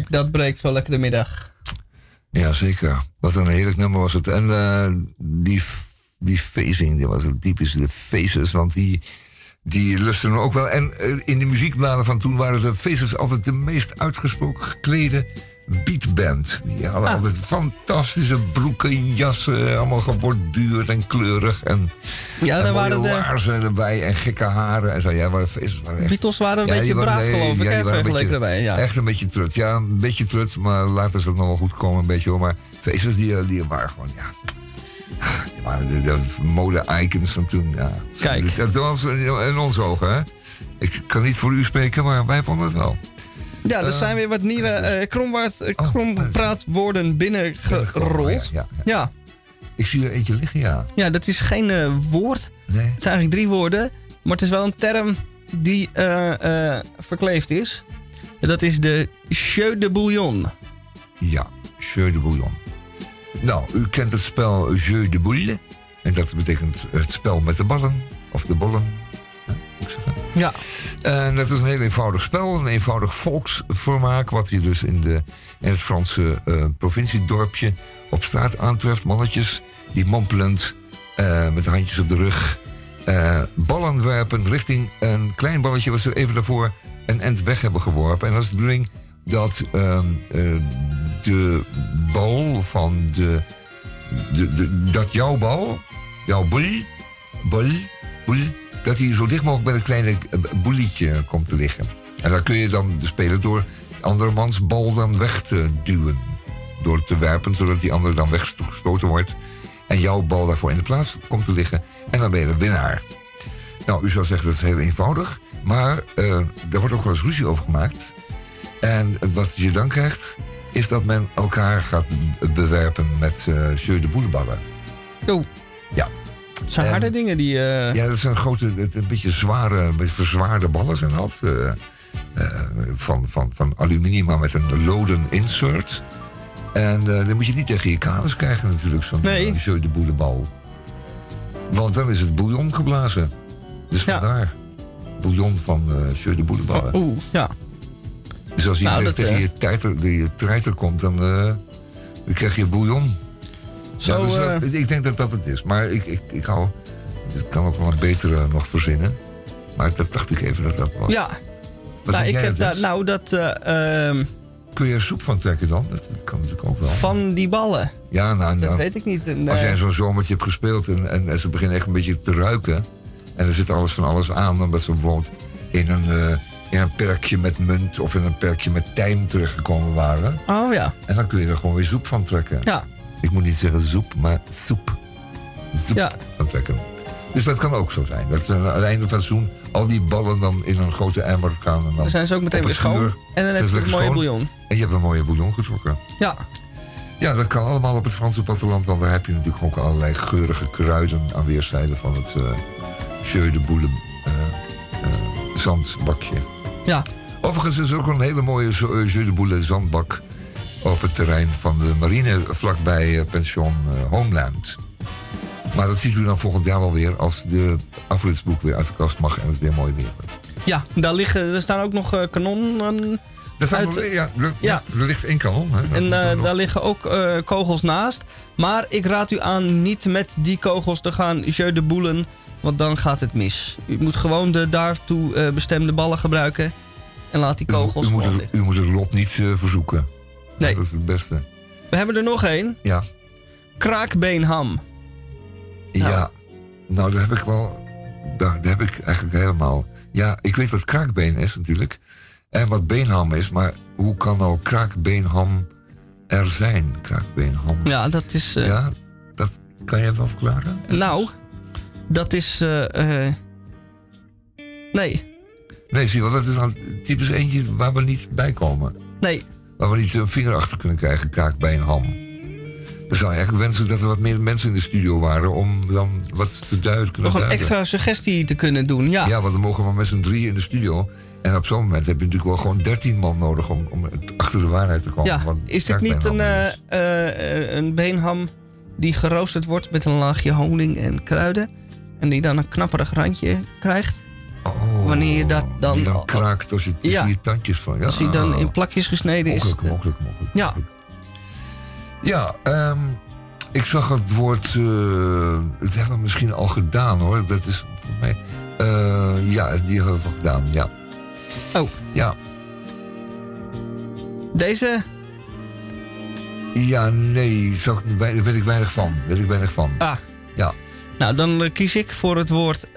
Dat breekt zo lekker de middag. Ja, zeker. Wat een heerlijk nummer was het. En eh, die, die facing, die was het typisch de faces, want die, die lusten ook wel. En eh, in de muziekbladen van toen waren de faces altijd de meest uitgesproken geklede beatband. Die hadden Ah. altijd fantastische broeken, jassen, allemaal geborduurd en kleurig. En, Ja, en daar waren de- laarzen erbij en gekke haren. En zo. Ja, maar waren echt... Beatles waren een Ja, beetje braaf, nee, geloof ik, ja, vergeleken daarbij. Ja. Echt een beetje trut. Ja, een beetje trut, maar later is dat nog wel goed komen, een beetje hoor. Maar Faces, die, die waren gewoon, ja... Die waren de, de mode-icons van toen, ja. Kijk. Dat was in onze ogen, hè. Ik kan niet voor u spreken, maar wij vonden het wel. Ja, er Eh, zijn weer wat nieuwe eh, krompraatwoorden binnengerold. Ja, ja. Ik zie er eentje liggen, ja. Ja, dat is geen woord. Nee. Het zijn eigenlijk drie woorden. Maar het is wel een term die eh, eh, verkleefd is. Dat is de jeu de bouillon. Ja, jeu de bouillon. Nou, u kent het spel jeu de boule. En dat betekent het spel met de ballen. Of de bollen. Hè, moet ik zeggen. Ja. En dat is een heel eenvoudig spel. Een eenvoudig volksvermaak. Wat je dus in, de, in het Franse eh, provinciedorpje op straat aantreft. Mannetjes die mompelend eh, met handjes op de rug... eh, ballen werpen richting een klein balletje... wat ze even daarvoor een end weg hebben geworpen. En dat is de bedoeling dat ehm, eh, de bal van de, de, de... Dat jouw bal, jouw boel, bol, boel... dat hij zo dicht mogelijk bij het kleine eh, boelietje komt te liggen. En dan kun je dan de speler door andermans bal dan weg te duwen. Door te werpen, zodat die andere dan weggestoten wordt. En jouw bal daarvoor in de plaats komt te liggen. En dan ben je de winnaar. Nou, u zou zeggen dat is heel eenvoudig. Maar eh er wordt ook wel eens ruzie over gemaakt. En wat je dan krijgt, is dat men elkaar gaat bewerpen met eh jeu de boeleballen. Oh. Ja. Het zijn harde dingen die... eh, Ja, dat zijn grote, een beetje zware, een beetje verzwaarde ballen zijn dat. eh, eh, van, van, van aluminium, maar met een loden insert. En dan moet je niet tegen je kaders krijgen natuurlijk, zo'n Nee. jeu de boelebal. Want dan is het bouillon geblazen. Dus vandaar. Bouillon van jeu de boeleballen. Oeh, ja. Dus als je Nou, tegen, dat, tegen je, treiter, de, je treiter komt, dan, dan krijg je bouillon. Zo, ja, dus dat- eh, ik denk dat dat het is. Maar ik, ik, ik hou... Ik kan ook wel een betere nog verzinnen. Maar dat dacht ik even dat dat was. Ja. Wat nou, ik heb is? nou, dat eh, ehm, Kun je er soep van trekken dan? Dat kan natuurlijk ook wel. van die ballen. Ja, nou, Dat nou, weet ik niet. En, als eh, jij zo'n zomertje hebt gespeeld en, en, en ze beginnen echt een beetje te ruiken. En er zit alles van alles aan. Omdat ze bijvoorbeeld in een, eh, in een perkje met munt of in een perkje met tijm terechtgekomen waren. Oh ja. En dan kun je er gewoon weer soep van trekken. Ja. Ik moet niet zeggen soep, maar soep. Soep Ja. van trekken. Dus dat kan ook zo zijn. Dat eh, aan het einde van seizoen al die ballen dan in een grote emmer gaan. En dan Dan zijn ze ook meteen weer schoon. vuur. En dan heb je een mooie bouillon. En je hebt een mooie bouillon getrokken. Ja. Ja, dat kan allemaal op het Franse platteland. Want daar heb je natuurlijk ook allerlei geurige kruiden aan weerszijden van het eh Jeu de Boule eh, eh, zandbakje. Ja. Overigens is er ook een hele mooie Jeu de Boule zandbak op het terrein van de marine vlakbij eh, pension eh, Homeland. Maar dat ziet u dan volgend jaar wel weer als de afritsboek weer uit de kast mag en het weer mooi weer wordt. Ja, daar, liggen, er staan ook nog eh, kanonnen. Er, uit- ja, er, ja. er ligt één kanon. Hè. En daar liggen ook kogels naast. Maar ik raad u aan niet met die kogels te gaan jeu de boelen. Want dan gaat het mis. U moet gewoon de daartoe bestemde ballen gebruiken. En laat die kogels u, moet gewoon het, u moet het lot niet verzoeken. Nee. Dat is het beste. We hebben er nog één. Ja. Kraakbeenham. Ja, nou, daar heb ik wel. Daar, daar heb ik eigenlijk helemaal. Ja, ik weet wat kraakbeen is natuurlijk. En wat beenham is, maar hoe kan nou kraakbeenham er zijn? Kraakbeenham. Ja, dat is... eh, Ja, dat kan je wel verklaren? Nou, dat is... eh, eh, nee, Nee, zie je wel, dat is nou typisch eentje waar we niet bij komen. nee. Waar we niet een vinger achter kunnen krijgen, kraakbeenham. Dan zou je eigenlijk wensen dat er wat meer mensen in de studio waren om dan wat te duiden kunnen Nog een extra suggestie te kunnen doen. Ja, Ja, want dan mogen we met z'n drieën in de studio. En op zo'n moment heb je natuurlijk wel gewoon 13 man nodig om, om achter de waarheid te komen. ja. Want is dit niet een, eh, is- eh, een beenham die geroosterd wordt met een laagje honing en kruiden? En die dan een knapperig randje krijgt? Wanneer je dat dan... Die dan kraakt als je tussen Ja. je tandjes van. Ja, Als hij dan in plakjes gesneden is. Mogelijk, mogelijk, mogelijk. Ja. Ja, ehm, ik zag het woord. eh, dat hebben we misschien al gedaan hoor. Dat is voor mij. eh, ja, die hebben we gedaan, ja. Oh. Ja. Deze? Ja, nee, ik- daar weet ik weinig van. Weet ik weinig van. Ah. Ja. Nou, dan eh, kies ik voor het woord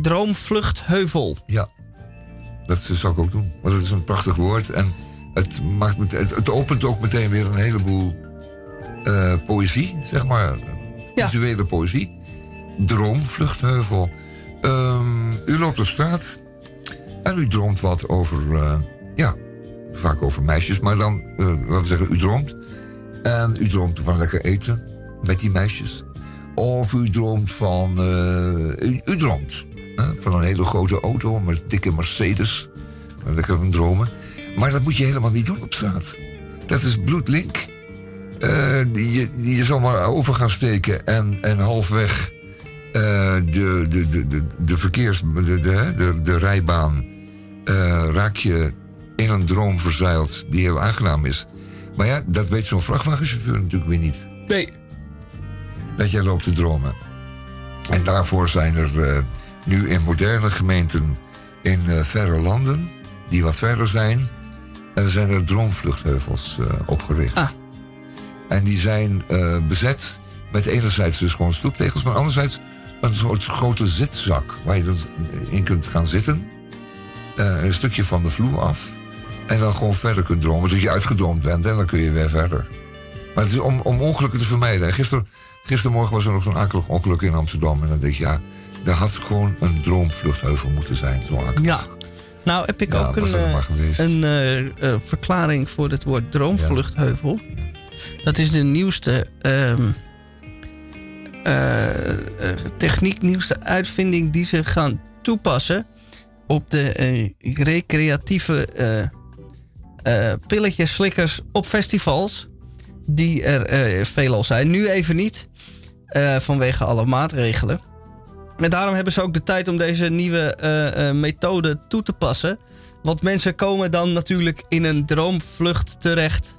droomvluchtheuvel. Ja, dat zou ik ook doen. Want het is een prachtig woord. En het, maakt het, het opent ook meteen weer een heleboel eh, poëzie, zeg maar. Visuele poëzie. Droom, vluchtheuvel. Ehm, u loopt op straat en u droomt wat over, eh, ja, vaak over meisjes. Maar dan, eh, laten we zeggen, u droomt. En u droomt van lekker eten met die meisjes. Of u droomt van, u, u droomt van een hele grote auto met een dikke Mercedes. Lekker van dromen. Maar dat moet je helemaal niet doen op straat. Dat is bloedlink. Eh, je, je zal maar over gaan steken en, en halfweg eh, de, de, de, de, de verkeers... De, de, de, de rijbaan eh, raak je in een droom verzeild die heel aangenaam is. Maar ja, dat weet zo'n vrachtwagenchauffeur natuurlijk weer niet. Nee. Dat jij loopt te dromen. En daarvoor zijn er eh, nu in moderne gemeenten in eh, verre landen, die wat verder zijn, eh, zijn er droomvluchtheuvels eh, opgericht. En die zijn bezet met enerzijds dus gewoon stoeptegels, maar anderzijds een soort grote zitzak waar je in kunt gaan zitten. Een stukje van de vloer af. En dan gewoon verder kunt dromen. Dat je uitgedroomd bent en dan kun je weer verder. Maar het is om, om ongelukken te vermijden. En Gister, gistermorgen was er nog zo'n akelig ongeluk in Amsterdam. En dan denk je, ja, daar had gewoon een droomvluchtheuvel moeten zijn. Zo. Ja. Nou heb ik Ja, ook een, eh, een eh, eh, verklaring voor het woord droomvluchtheuvel. Dat is de nieuwste ehm, eh, eh, techniek, nieuwste uitvinding die ze gaan toepassen op de recreatieve pilletjeslikkers op festivals. Die er veelal zijn. Nu even niet, vanwege alle maatregelen. En daarom hebben ze ook de tijd om deze nieuwe eh, eh, methode toe te passen. Want mensen komen dan natuurlijk in een droomvlucht terecht.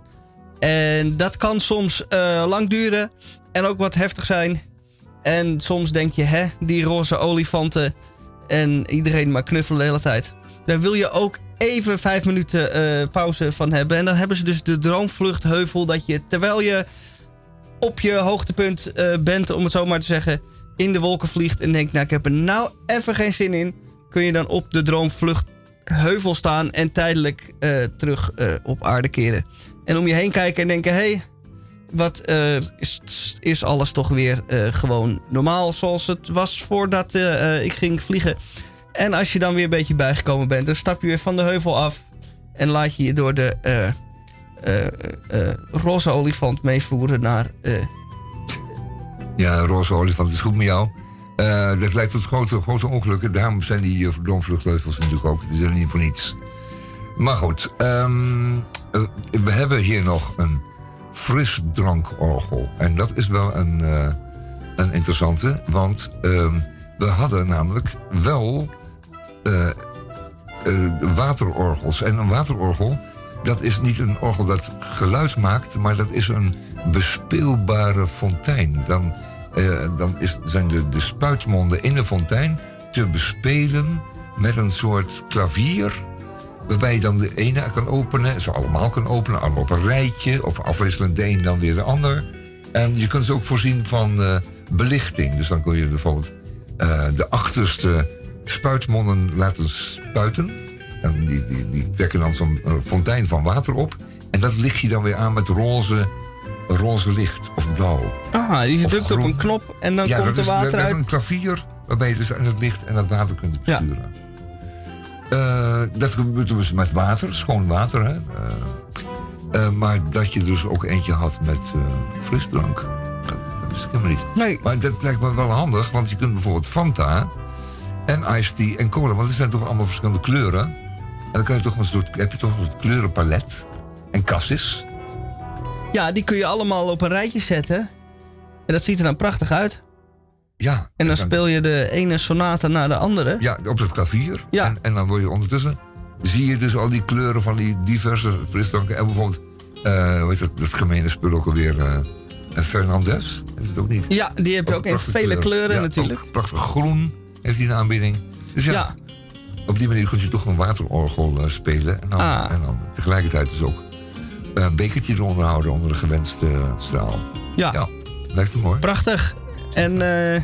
En dat kan soms eh, lang duren en ook wat heftig zijn. En soms denk je, hè, die roze olifanten en iedereen maar knuffelen de hele tijd. Daar wil je ook even vijf minuten pauze van hebben. En dan hebben ze dus de droomvluchtheuvel dat je terwijl je op je hoogtepunt bent, om het zo maar te zeggen, in de wolken vliegt en denkt, nou ik heb er nou even geen zin in, kun je dan op de droomvluchtheuvel staan en tijdelijk eh, terug eh, op aarde keren. En om je heen kijken en denken, hé, hey, wat eh, is, is alles toch weer gewoon normaal zoals het was voordat ik ging vliegen. En als je dan weer een beetje bijgekomen bent, dan stap je weer van de heuvel af en laat je je door de roze olifant meevoeren naar Ja, roze olifant is goed met jou. Eh, dat leidt tot grote, grote ongelukken. Daarom zijn die uh, natuurlijk ook. Die zijn niet voor niets. Maar goed, ehm, eh, we hebben hier nog een frisdrankorgel. En dat is wel een, een interessante. Want ehm, we hadden namelijk wel waterorgels. En een waterorgel, dat is niet een orgel dat geluid maakt... maar dat is een bespeelbare fontein. Dan, eh, dan is, zijn de, de spuitmonden in de fontein te bespelen met een soort klavier... waarbij je dan de ene kan openen, ze allemaal kan openen... allemaal op een rijtje, of afwisselend de een dan weer de ander. En je kunt ze ook voorzien van eh, belichting. Dus dan kun je bijvoorbeeld eh, de achterste spuitmonden laten spuiten... En die, die, die trekken dan zo'n fontein van water op. En dat licht je dan weer aan met roze, roze licht of blauw. Ah, je Of drukt op een knop en dan ja, komt er is, water dat is uit. een klavier waarbij je dus aan het licht en het water kunt besturen. Eh, dat gebeurt dus met water, schoon water. Hè? Eh, eh, maar dat je dus ook eentje had met frisdrank. Dat, dat wist ik helemaal niet. Nee. Maar dat lijkt me wel handig, want je kunt bijvoorbeeld Fanta en iced tea en cola, want het zijn toch allemaal verschillende kleuren. En dan kan je toch een soort, heb je toch een soort kleurenpalet en cassis. Ja, die kun je allemaal op een rijtje zetten. En dat ziet er dan prachtig uit. Ja. En dan speel je de ene sonate na de andere. Ja, op het klavier. Ja. En, en dan word je ondertussen... zie je dus al die kleuren van die diverse frisdranken. En bijvoorbeeld, eh hoe heet dat, dat gemene spul ook alweer... eh eh, Fernandez, is het ook niet? Ja, die heb je ook in vele kleuren Ja, natuurlijk. ook prachtig groen heeft hij in aanbieding. Dus ja, Ja. op die manier kun je toch een waterorgel spelen. En dan, Ah. en dan tegelijkertijd dus ook een bekertje eronder houden onder de gewenste eh, straal. Ja. Ja, lijkt me mooi. Prachtig. En eh,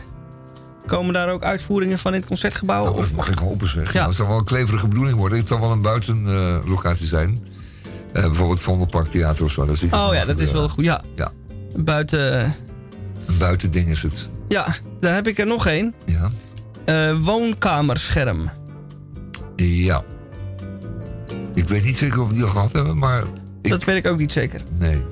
komen daar ook uitvoeringen van in het concertgebouw? Nou, Of- dat mag ik hopen zeg. Ja. Ja. Het zal wel een kleverige bedoeling worden. Het zal wel een buitenlocatie zijn. Eh, bijvoorbeeld het Vondelpark Theater of zo. Dat zie ik Oh ja, dat is wel goed. Ja, Ja, buiten. een buitending is het. Ja, daar heb ik er nog één. Ja. Eh, woonkamerscherm. Ja. Ik weet niet zeker of we die al gehad hebben, maar... Ik, Dat weet ik ook niet zeker. Nee.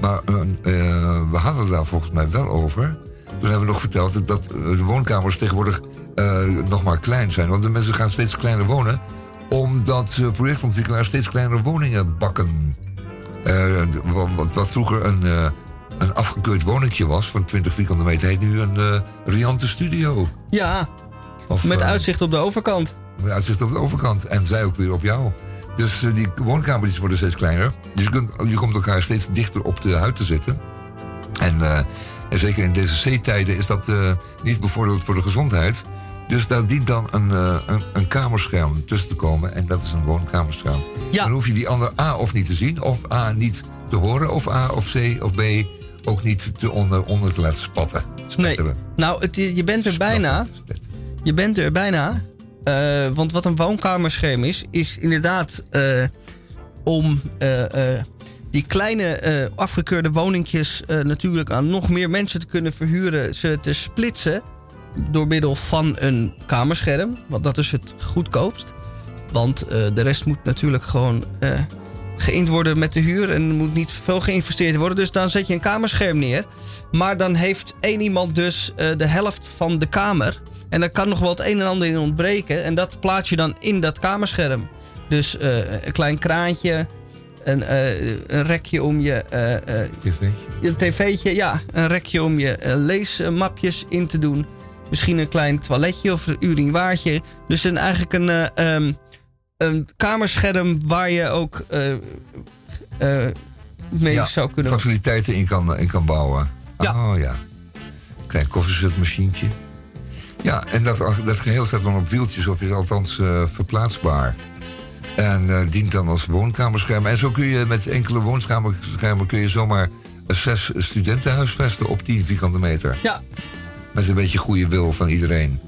Maar eh, eh, we hadden het daar volgens mij wel over. Toen hebben we nog verteld dat eh, de woonkamers tegenwoordig eh, nog maar klein zijn. Want de mensen gaan steeds kleiner wonen. Omdat projectontwikkelaars steeds kleinere woningen bakken. Wa- wat, wat vroeger een, een afgekeurd woningje was van 20 vierkante meter... heet nu een riante studio. Ja, Of, met eh, uitzicht op de overkant. met uitzicht op de overkant. En zij ook weer op jou. Dus eh, die woonkamertjes worden steeds kleiner. Dus je, kunt, je komt elkaar steeds dichter op de huid te zitten. En, eh, en zeker in deze C-tijden is dat niet bevorderlijk voor de gezondheid. Dus daar dient dan een, een, een kamerscherm tussen te komen. En dat is een woonkamerscherm. Ja. Dan hoef je die ander A of niet te zien. Of A niet te horen. Of A of C of B ook niet te onder, onder te laten spatten. Nee. Spetteren. Nou, het, je bent er bijna. Spetteren. Je bent er bijna. Eh, want wat een woonkamerscherm is, is inderdaad eh, om eh, die kleine afgekeurde woningjes natuurlijk aan nog meer mensen te kunnen verhuren, ze te splitsen door middel van een kamerscherm. Want dat is het goedkoopst. Want de rest moet natuurlijk gewoon geïnd worden met de huur en moet niet veel geïnvesteerd worden. Dus dan zet je een kamerscherm neer. Maar dan heeft één iemand dus de helft van de kamer. En daar kan nog wel het een en ander in ontbreken. En dat plaats je dan in dat kamerscherm. Dus eh, een klein kraantje, een, eh, een rekje om je... eh, eh, TV. een tv'tje, ja. Een rekje om je leesmapjes in te doen. Misschien een klein toiletje of een urinoirtje. Dus een, eigenlijk een, eh, ehm, een kamerscherm waar je ook mee Ja, zou kunnen... faciliteiten in kan, in kan bouwen. Ja. Oh ja. Klein koffiezetmachientje. Ja, en dat, dat geheel staat dan op wieltjes of is althans eh, verplaatsbaar. En eh, dient dan als woonkamerscherm. En zo kun je met enkele woonschermen kun je zomaar zes studenten huisvesten op 10 vierkante meter. Ja, Met een beetje goede wil van iedereen.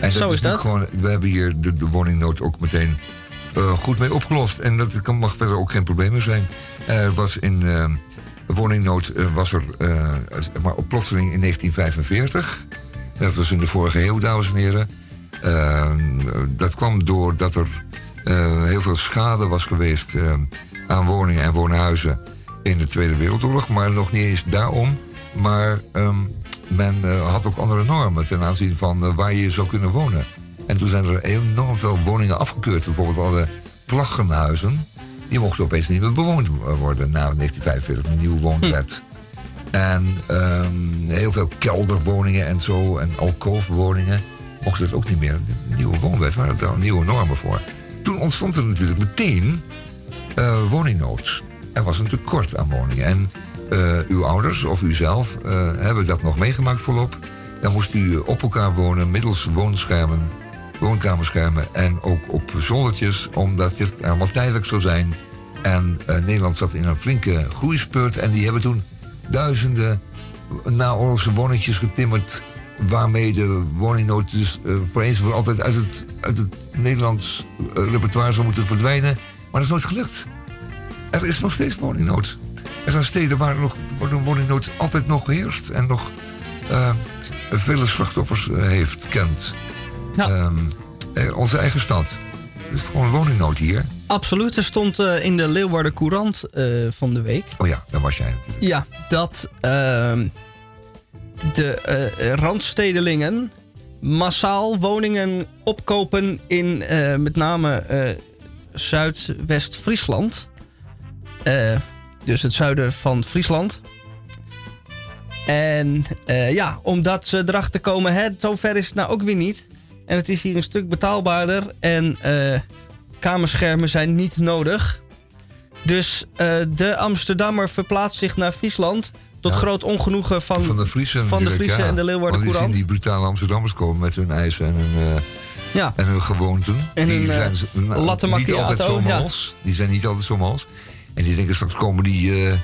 En Zo is natuurlijk dat. Gewoon, we hebben hier de, de woningnood ook meteen eh, goed mee opgelost. En dat kan, mag verder ook geen probleem meer zijn. Er was in woningnood was er maar op plotseling in 1945. Dat was in de vorige eeuw, dames en heren. Eh, dat kwam doordat er eh, heel veel schade was geweest eh, aan woningen en woonhuizen in de Tweede Wereldoorlog. Maar nog niet eens daarom. Maar ehm, men eh, had ook andere normen ten aanzien van waar je zou kunnen wonen. En toen zijn er enorm veel woningen afgekeurd. Bijvoorbeeld alle plaggenhuizen. Die mochten opeens niet meer bewoond worden na 1945, een nieuwe woonwet. En ehm, heel veel kelderwoningen en zo, en alkoofwoningen, mochten dat ook niet meer. De nieuwe woonwet waren daar nieuwe normen voor. Toen ontstond er natuurlijk meteen eh, woningnood. Er was een tekort aan woningen. En eh, uw ouders of u zelf eh, hebben dat nog meegemaakt volop. Dan moest u op elkaar wonen middels woonschermen, woonkamerschermen en ook op zoldertjes, omdat het allemaal tijdelijk zou zijn. En Nederland zat in een flinke groeispurt en die hebben toen duizenden naoorlogse woningjes getimmerd. Waarmee de woningnood dus eh, voor eens en voor altijd uit het, uit het Nederlands eh, repertoire zou moeten verdwijnen. Maar dat is nooit gelukt. Er is nog steeds woningnood. Er zijn steden waar, nog, waar de woningnood altijd nog heerst en nog eh, vele slachtoffers heeft, kent. Ja. Ehm, eh, onze eigen stad. Er is gewoon woningnood hier. Absoluut. Er stond eh, in de Leeuwarden Courant eh, van de week... Oh ja, daar was jij natuurlijk. Ja, dat ehm, de eh, randstedelingen massaal woningen opkopen in met name Zuidwest-Friesland. Dus het zuiden van Friesland. En ja, omdat ze erachter komen, hè, zover is het nou ook weer niet. En het is hier een stuk betaalbaarder. En eh, kamerschermen zijn niet nodig. Dus eh, de Amsterdammer verplaatst zich naar Friesland. Tot Ja. groot ongenoegen van, Van de Friesen van de natuurlijk, Friesen ja. en de Leeuwarden Want die zien Courant. die brutale Amsterdammers komen met hun eisen en hun, eh, Ja. en hun gewoonten. En die hun, eh, zijn nou, latte niet altijd zo mals. Die zijn niet altijd zo mals. En die denken straks komen die, eh,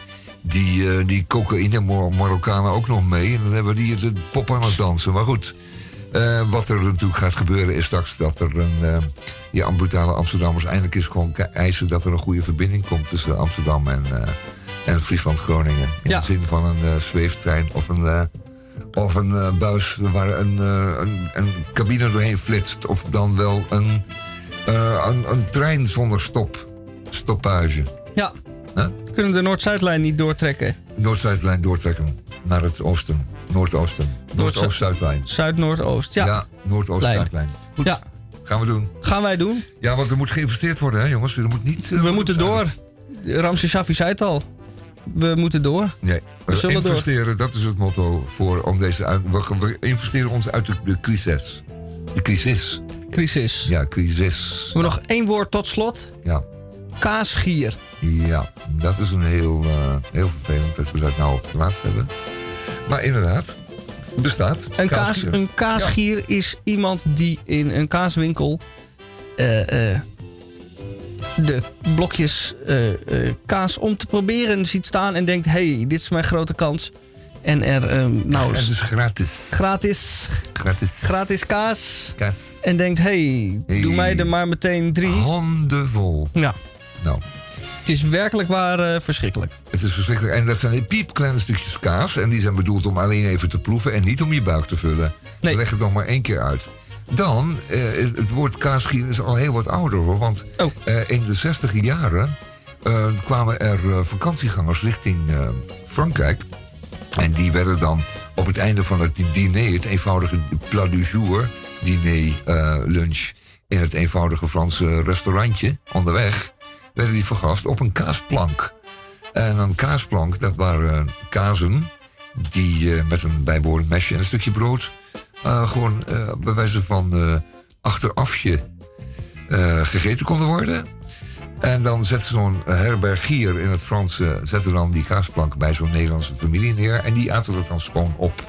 die, eh, die cocaïne Mar- Marokkanen ook nog mee. En dan hebben we die de pop aan het dansen. Maar goed, eh, wat er natuurlijk gaat gebeuren is straks dat er een... eh, die brutale Amsterdammers eindelijk is gewoon eisen dat er een goede verbinding komt tussen Amsterdam en, eh, en Friesland-Groningen. In Ja. de zin van een zweeftrein of een, of een buis waar een, een, een cabine doorheen flitst. Of dan wel een, een, een trein zonder stop, stoppage. Ja. Huh? Kunnen de Noord-Zuidlijn niet doortrekken? Noord-Zuidlijn doortrekken naar het oosten. Noordoosten. Noordoost-Zuidlijn. Zuid-Noordoost. Ja. Ja, Noordoost-Zuidlijn. Goed, Ja. gaan we doen. Gaan wij doen. Ja, want er moet geïnvesteerd worden, hè jongens. Er moet niet... eh, We moeten door. Ramses Shaffi zei het al. We moeten door. Nee, We zullen door. investeren, dat is het motto voor om deze we, investeren ons uit de, de crisis. De crisis. Crisis. Ja, crisis. We nog één woord tot slot. Ja, Kaasgier. ja, dat is een heel, eh, heel vervelend dat we dat nou op hebben. Maar inderdaad, bestaat. Een, kaas, Kaasgier. een kaasgier is iemand die in een kaaswinkel eh, eh, de blokjes eh, kaas om te proberen ziet staan en denkt: hey, dit is mijn grote kans. En er, ehm, nou, het is gratis. gratis, Gratis. gratis kaas. Kaas. En denkt: hey, Hey. doe mij er maar meteen drie. Handenvol. Ja, Nou, het is werkelijk waar eh, verschrikkelijk. het is verschrikkelijk. En dat zijn piepkleine stukjes kaas. En die zijn bedoeld om alleen even te proeven en niet om je buik te vullen. Nee. Leg het nog maar één keer uit. Dan, is- het woord kaasgier is al heel wat ouder hoor. Want Oh. eh, in de 60 jaren kwamen er vakantiegangers richting Frankrijk. En die werden dan op het einde van het diner, het eenvoudige plat du jour, diner, lunch, in het eenvoudige Franse restaurantje onderweg, werden die vergast op een kaasplank. En een kaasplank, dat waren kazen die eh, met een bijbehorend mesje en een stukje brood eh, gewoon eh, bij wijze van eh, achterafje eh, gegeten konden worden. En dan zette zo'n herbergier in het Frans eh, zette dan die kaasplank bij zo'n Nederlandse familie neer. En die aten dat dan schoon op.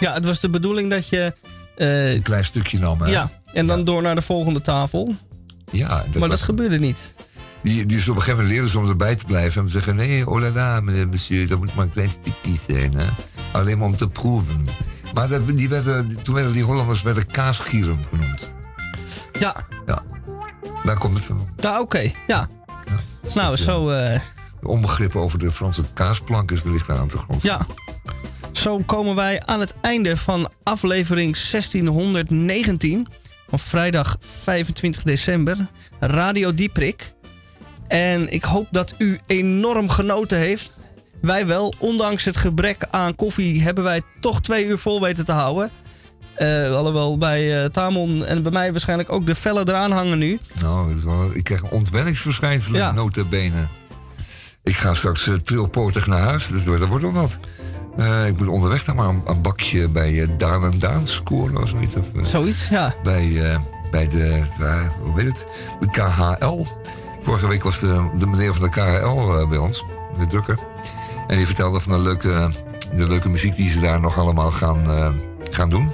Ja, het was de bedoeling dat je. eh, Een klein stukje nam. hè? ja, en dan door naar de volgende tafel. ja dat maar dat gebeurde niet. Die, die is op een gegeven moment leerden ze om erbij te blijven. En ze zeggen, nee, oh la la, meneer, monsieur, dat moet maar een klein stukje zijn. Hè? Alleen maar om te proeven. Maar dat, die werden, toen werden die Hollanders werden kaasgieren genoemd. Ja, Ja, daar komt het van. nou oké. Ja. Nou, zo, eh, De onbegrippen over de Franse kaasplank is, er ligt daar aan de grond. ja. zo komen wij aan het einde van aflevering 1619 van vrijdag 25 december. Radio Dieprik. En ik hoop dat u enorm genoten heeft. Wij wel, ondanks het gebrek aan koffie, hebben wij toch twee uur vol weten te houden. Eh, alhoewel bij eh, Tamon en bij mij waarschijnlijk ook de vellen eraan hangen nu. Nou, het is wel, ik krijg een ontwenningsverschijnselen, Ja. notabene. Ik ga straks uh, trilpoortig naar huis, dat, wordt- dat wordt wel wat. Eh, ik moet onderweg dan maar een, een bakje bij eh, Daan en Daan scoren of zoiets. Of, eh, Zoiets, ja. bij, eh, bij de, eh, hoe heet het, de KHL. Vorige week was de, meneer van de KHL eh, bij ons, de drukker. En die vertelde van de leuke, de leuke muziek die ze daar nog allemaal gaan, eh, gaan doen.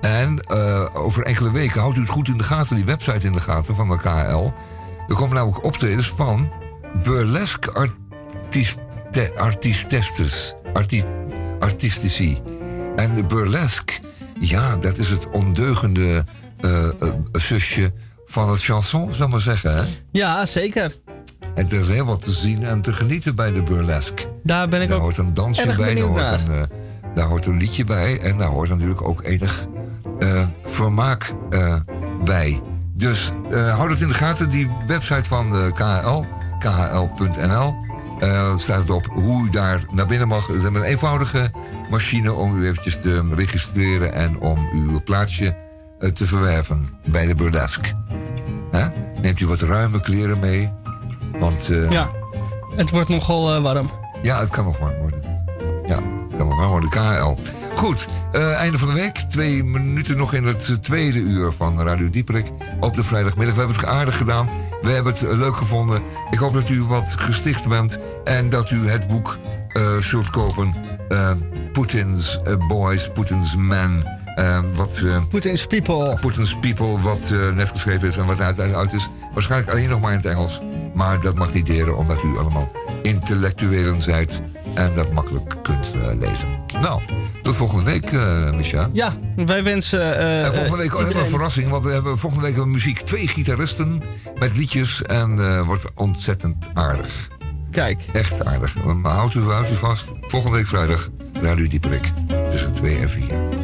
En eh, over enkele weken houdt u het goed in de gaten, die website in de gaten van de KHL. Er komen namelijk optredens van burlesque artiste, artistestes, arti, artistici. En burlesque, ja, dat is het ondeugende zusje van het chanson, zal ik maar zeggen. Hè? Ja, zeker. En er is heel wat te zien en te genieten bij de burlesque. Daar ben ik Daar ook hoort een dansje bij, daar hoort, naar. een, eh, daar hoort een liedje bij en daar hoort natuurlijk ook enig eh, vermaak eh, bij. Dus houd het in de gaten, die website van de KHL, khl.nl. staat erop hoe u daar naar binnen mag. Ze hebben een eenvoudige machine om u eventjes te registreren en om uw plaatsje te verwerven bij de burlesque. Neemt u wat ruime kleren mee, want eh, Ja, het wordt nogal eh, warm. ja, het kan nog warm worden. Ja, het kan LRL, de KL. Goed, eh, einde van de week. Twee minuten nog in het tweede uur van Radio Dieperik op de vrijdagmiddag. We hebben het aardig gedaan. We hebben het eh, leuk gevonden. Ik hoop dat u wat gesticht bent en dat u het boek eh, zult kopen. Eh, Putin's eh, Boys, Putin's Men. Eh, wat, eh, Putin's People. Putin's People, wat eh, net geschreven is en wat uiteindelijk uit is. Waarschijnlijk alleen nog maar in het Engels. Maar dat mag niet deren, omdat u allemaal intellectuelen zijt. En dat makkelijk kunt eh, lezen. Nou, tot volgende week, eh Micha. Ja, wij wensen. En volgende week hebben we een verrassing, want we hebben volgende week muziek. Twee gitaristen met liedjes en wordt ontzettend aardig. Kijk. Echt aardig. Maar houdt u, houdt u vast. Volgende week vrijdag, Radio Dieperik. Tussen 2 en 4.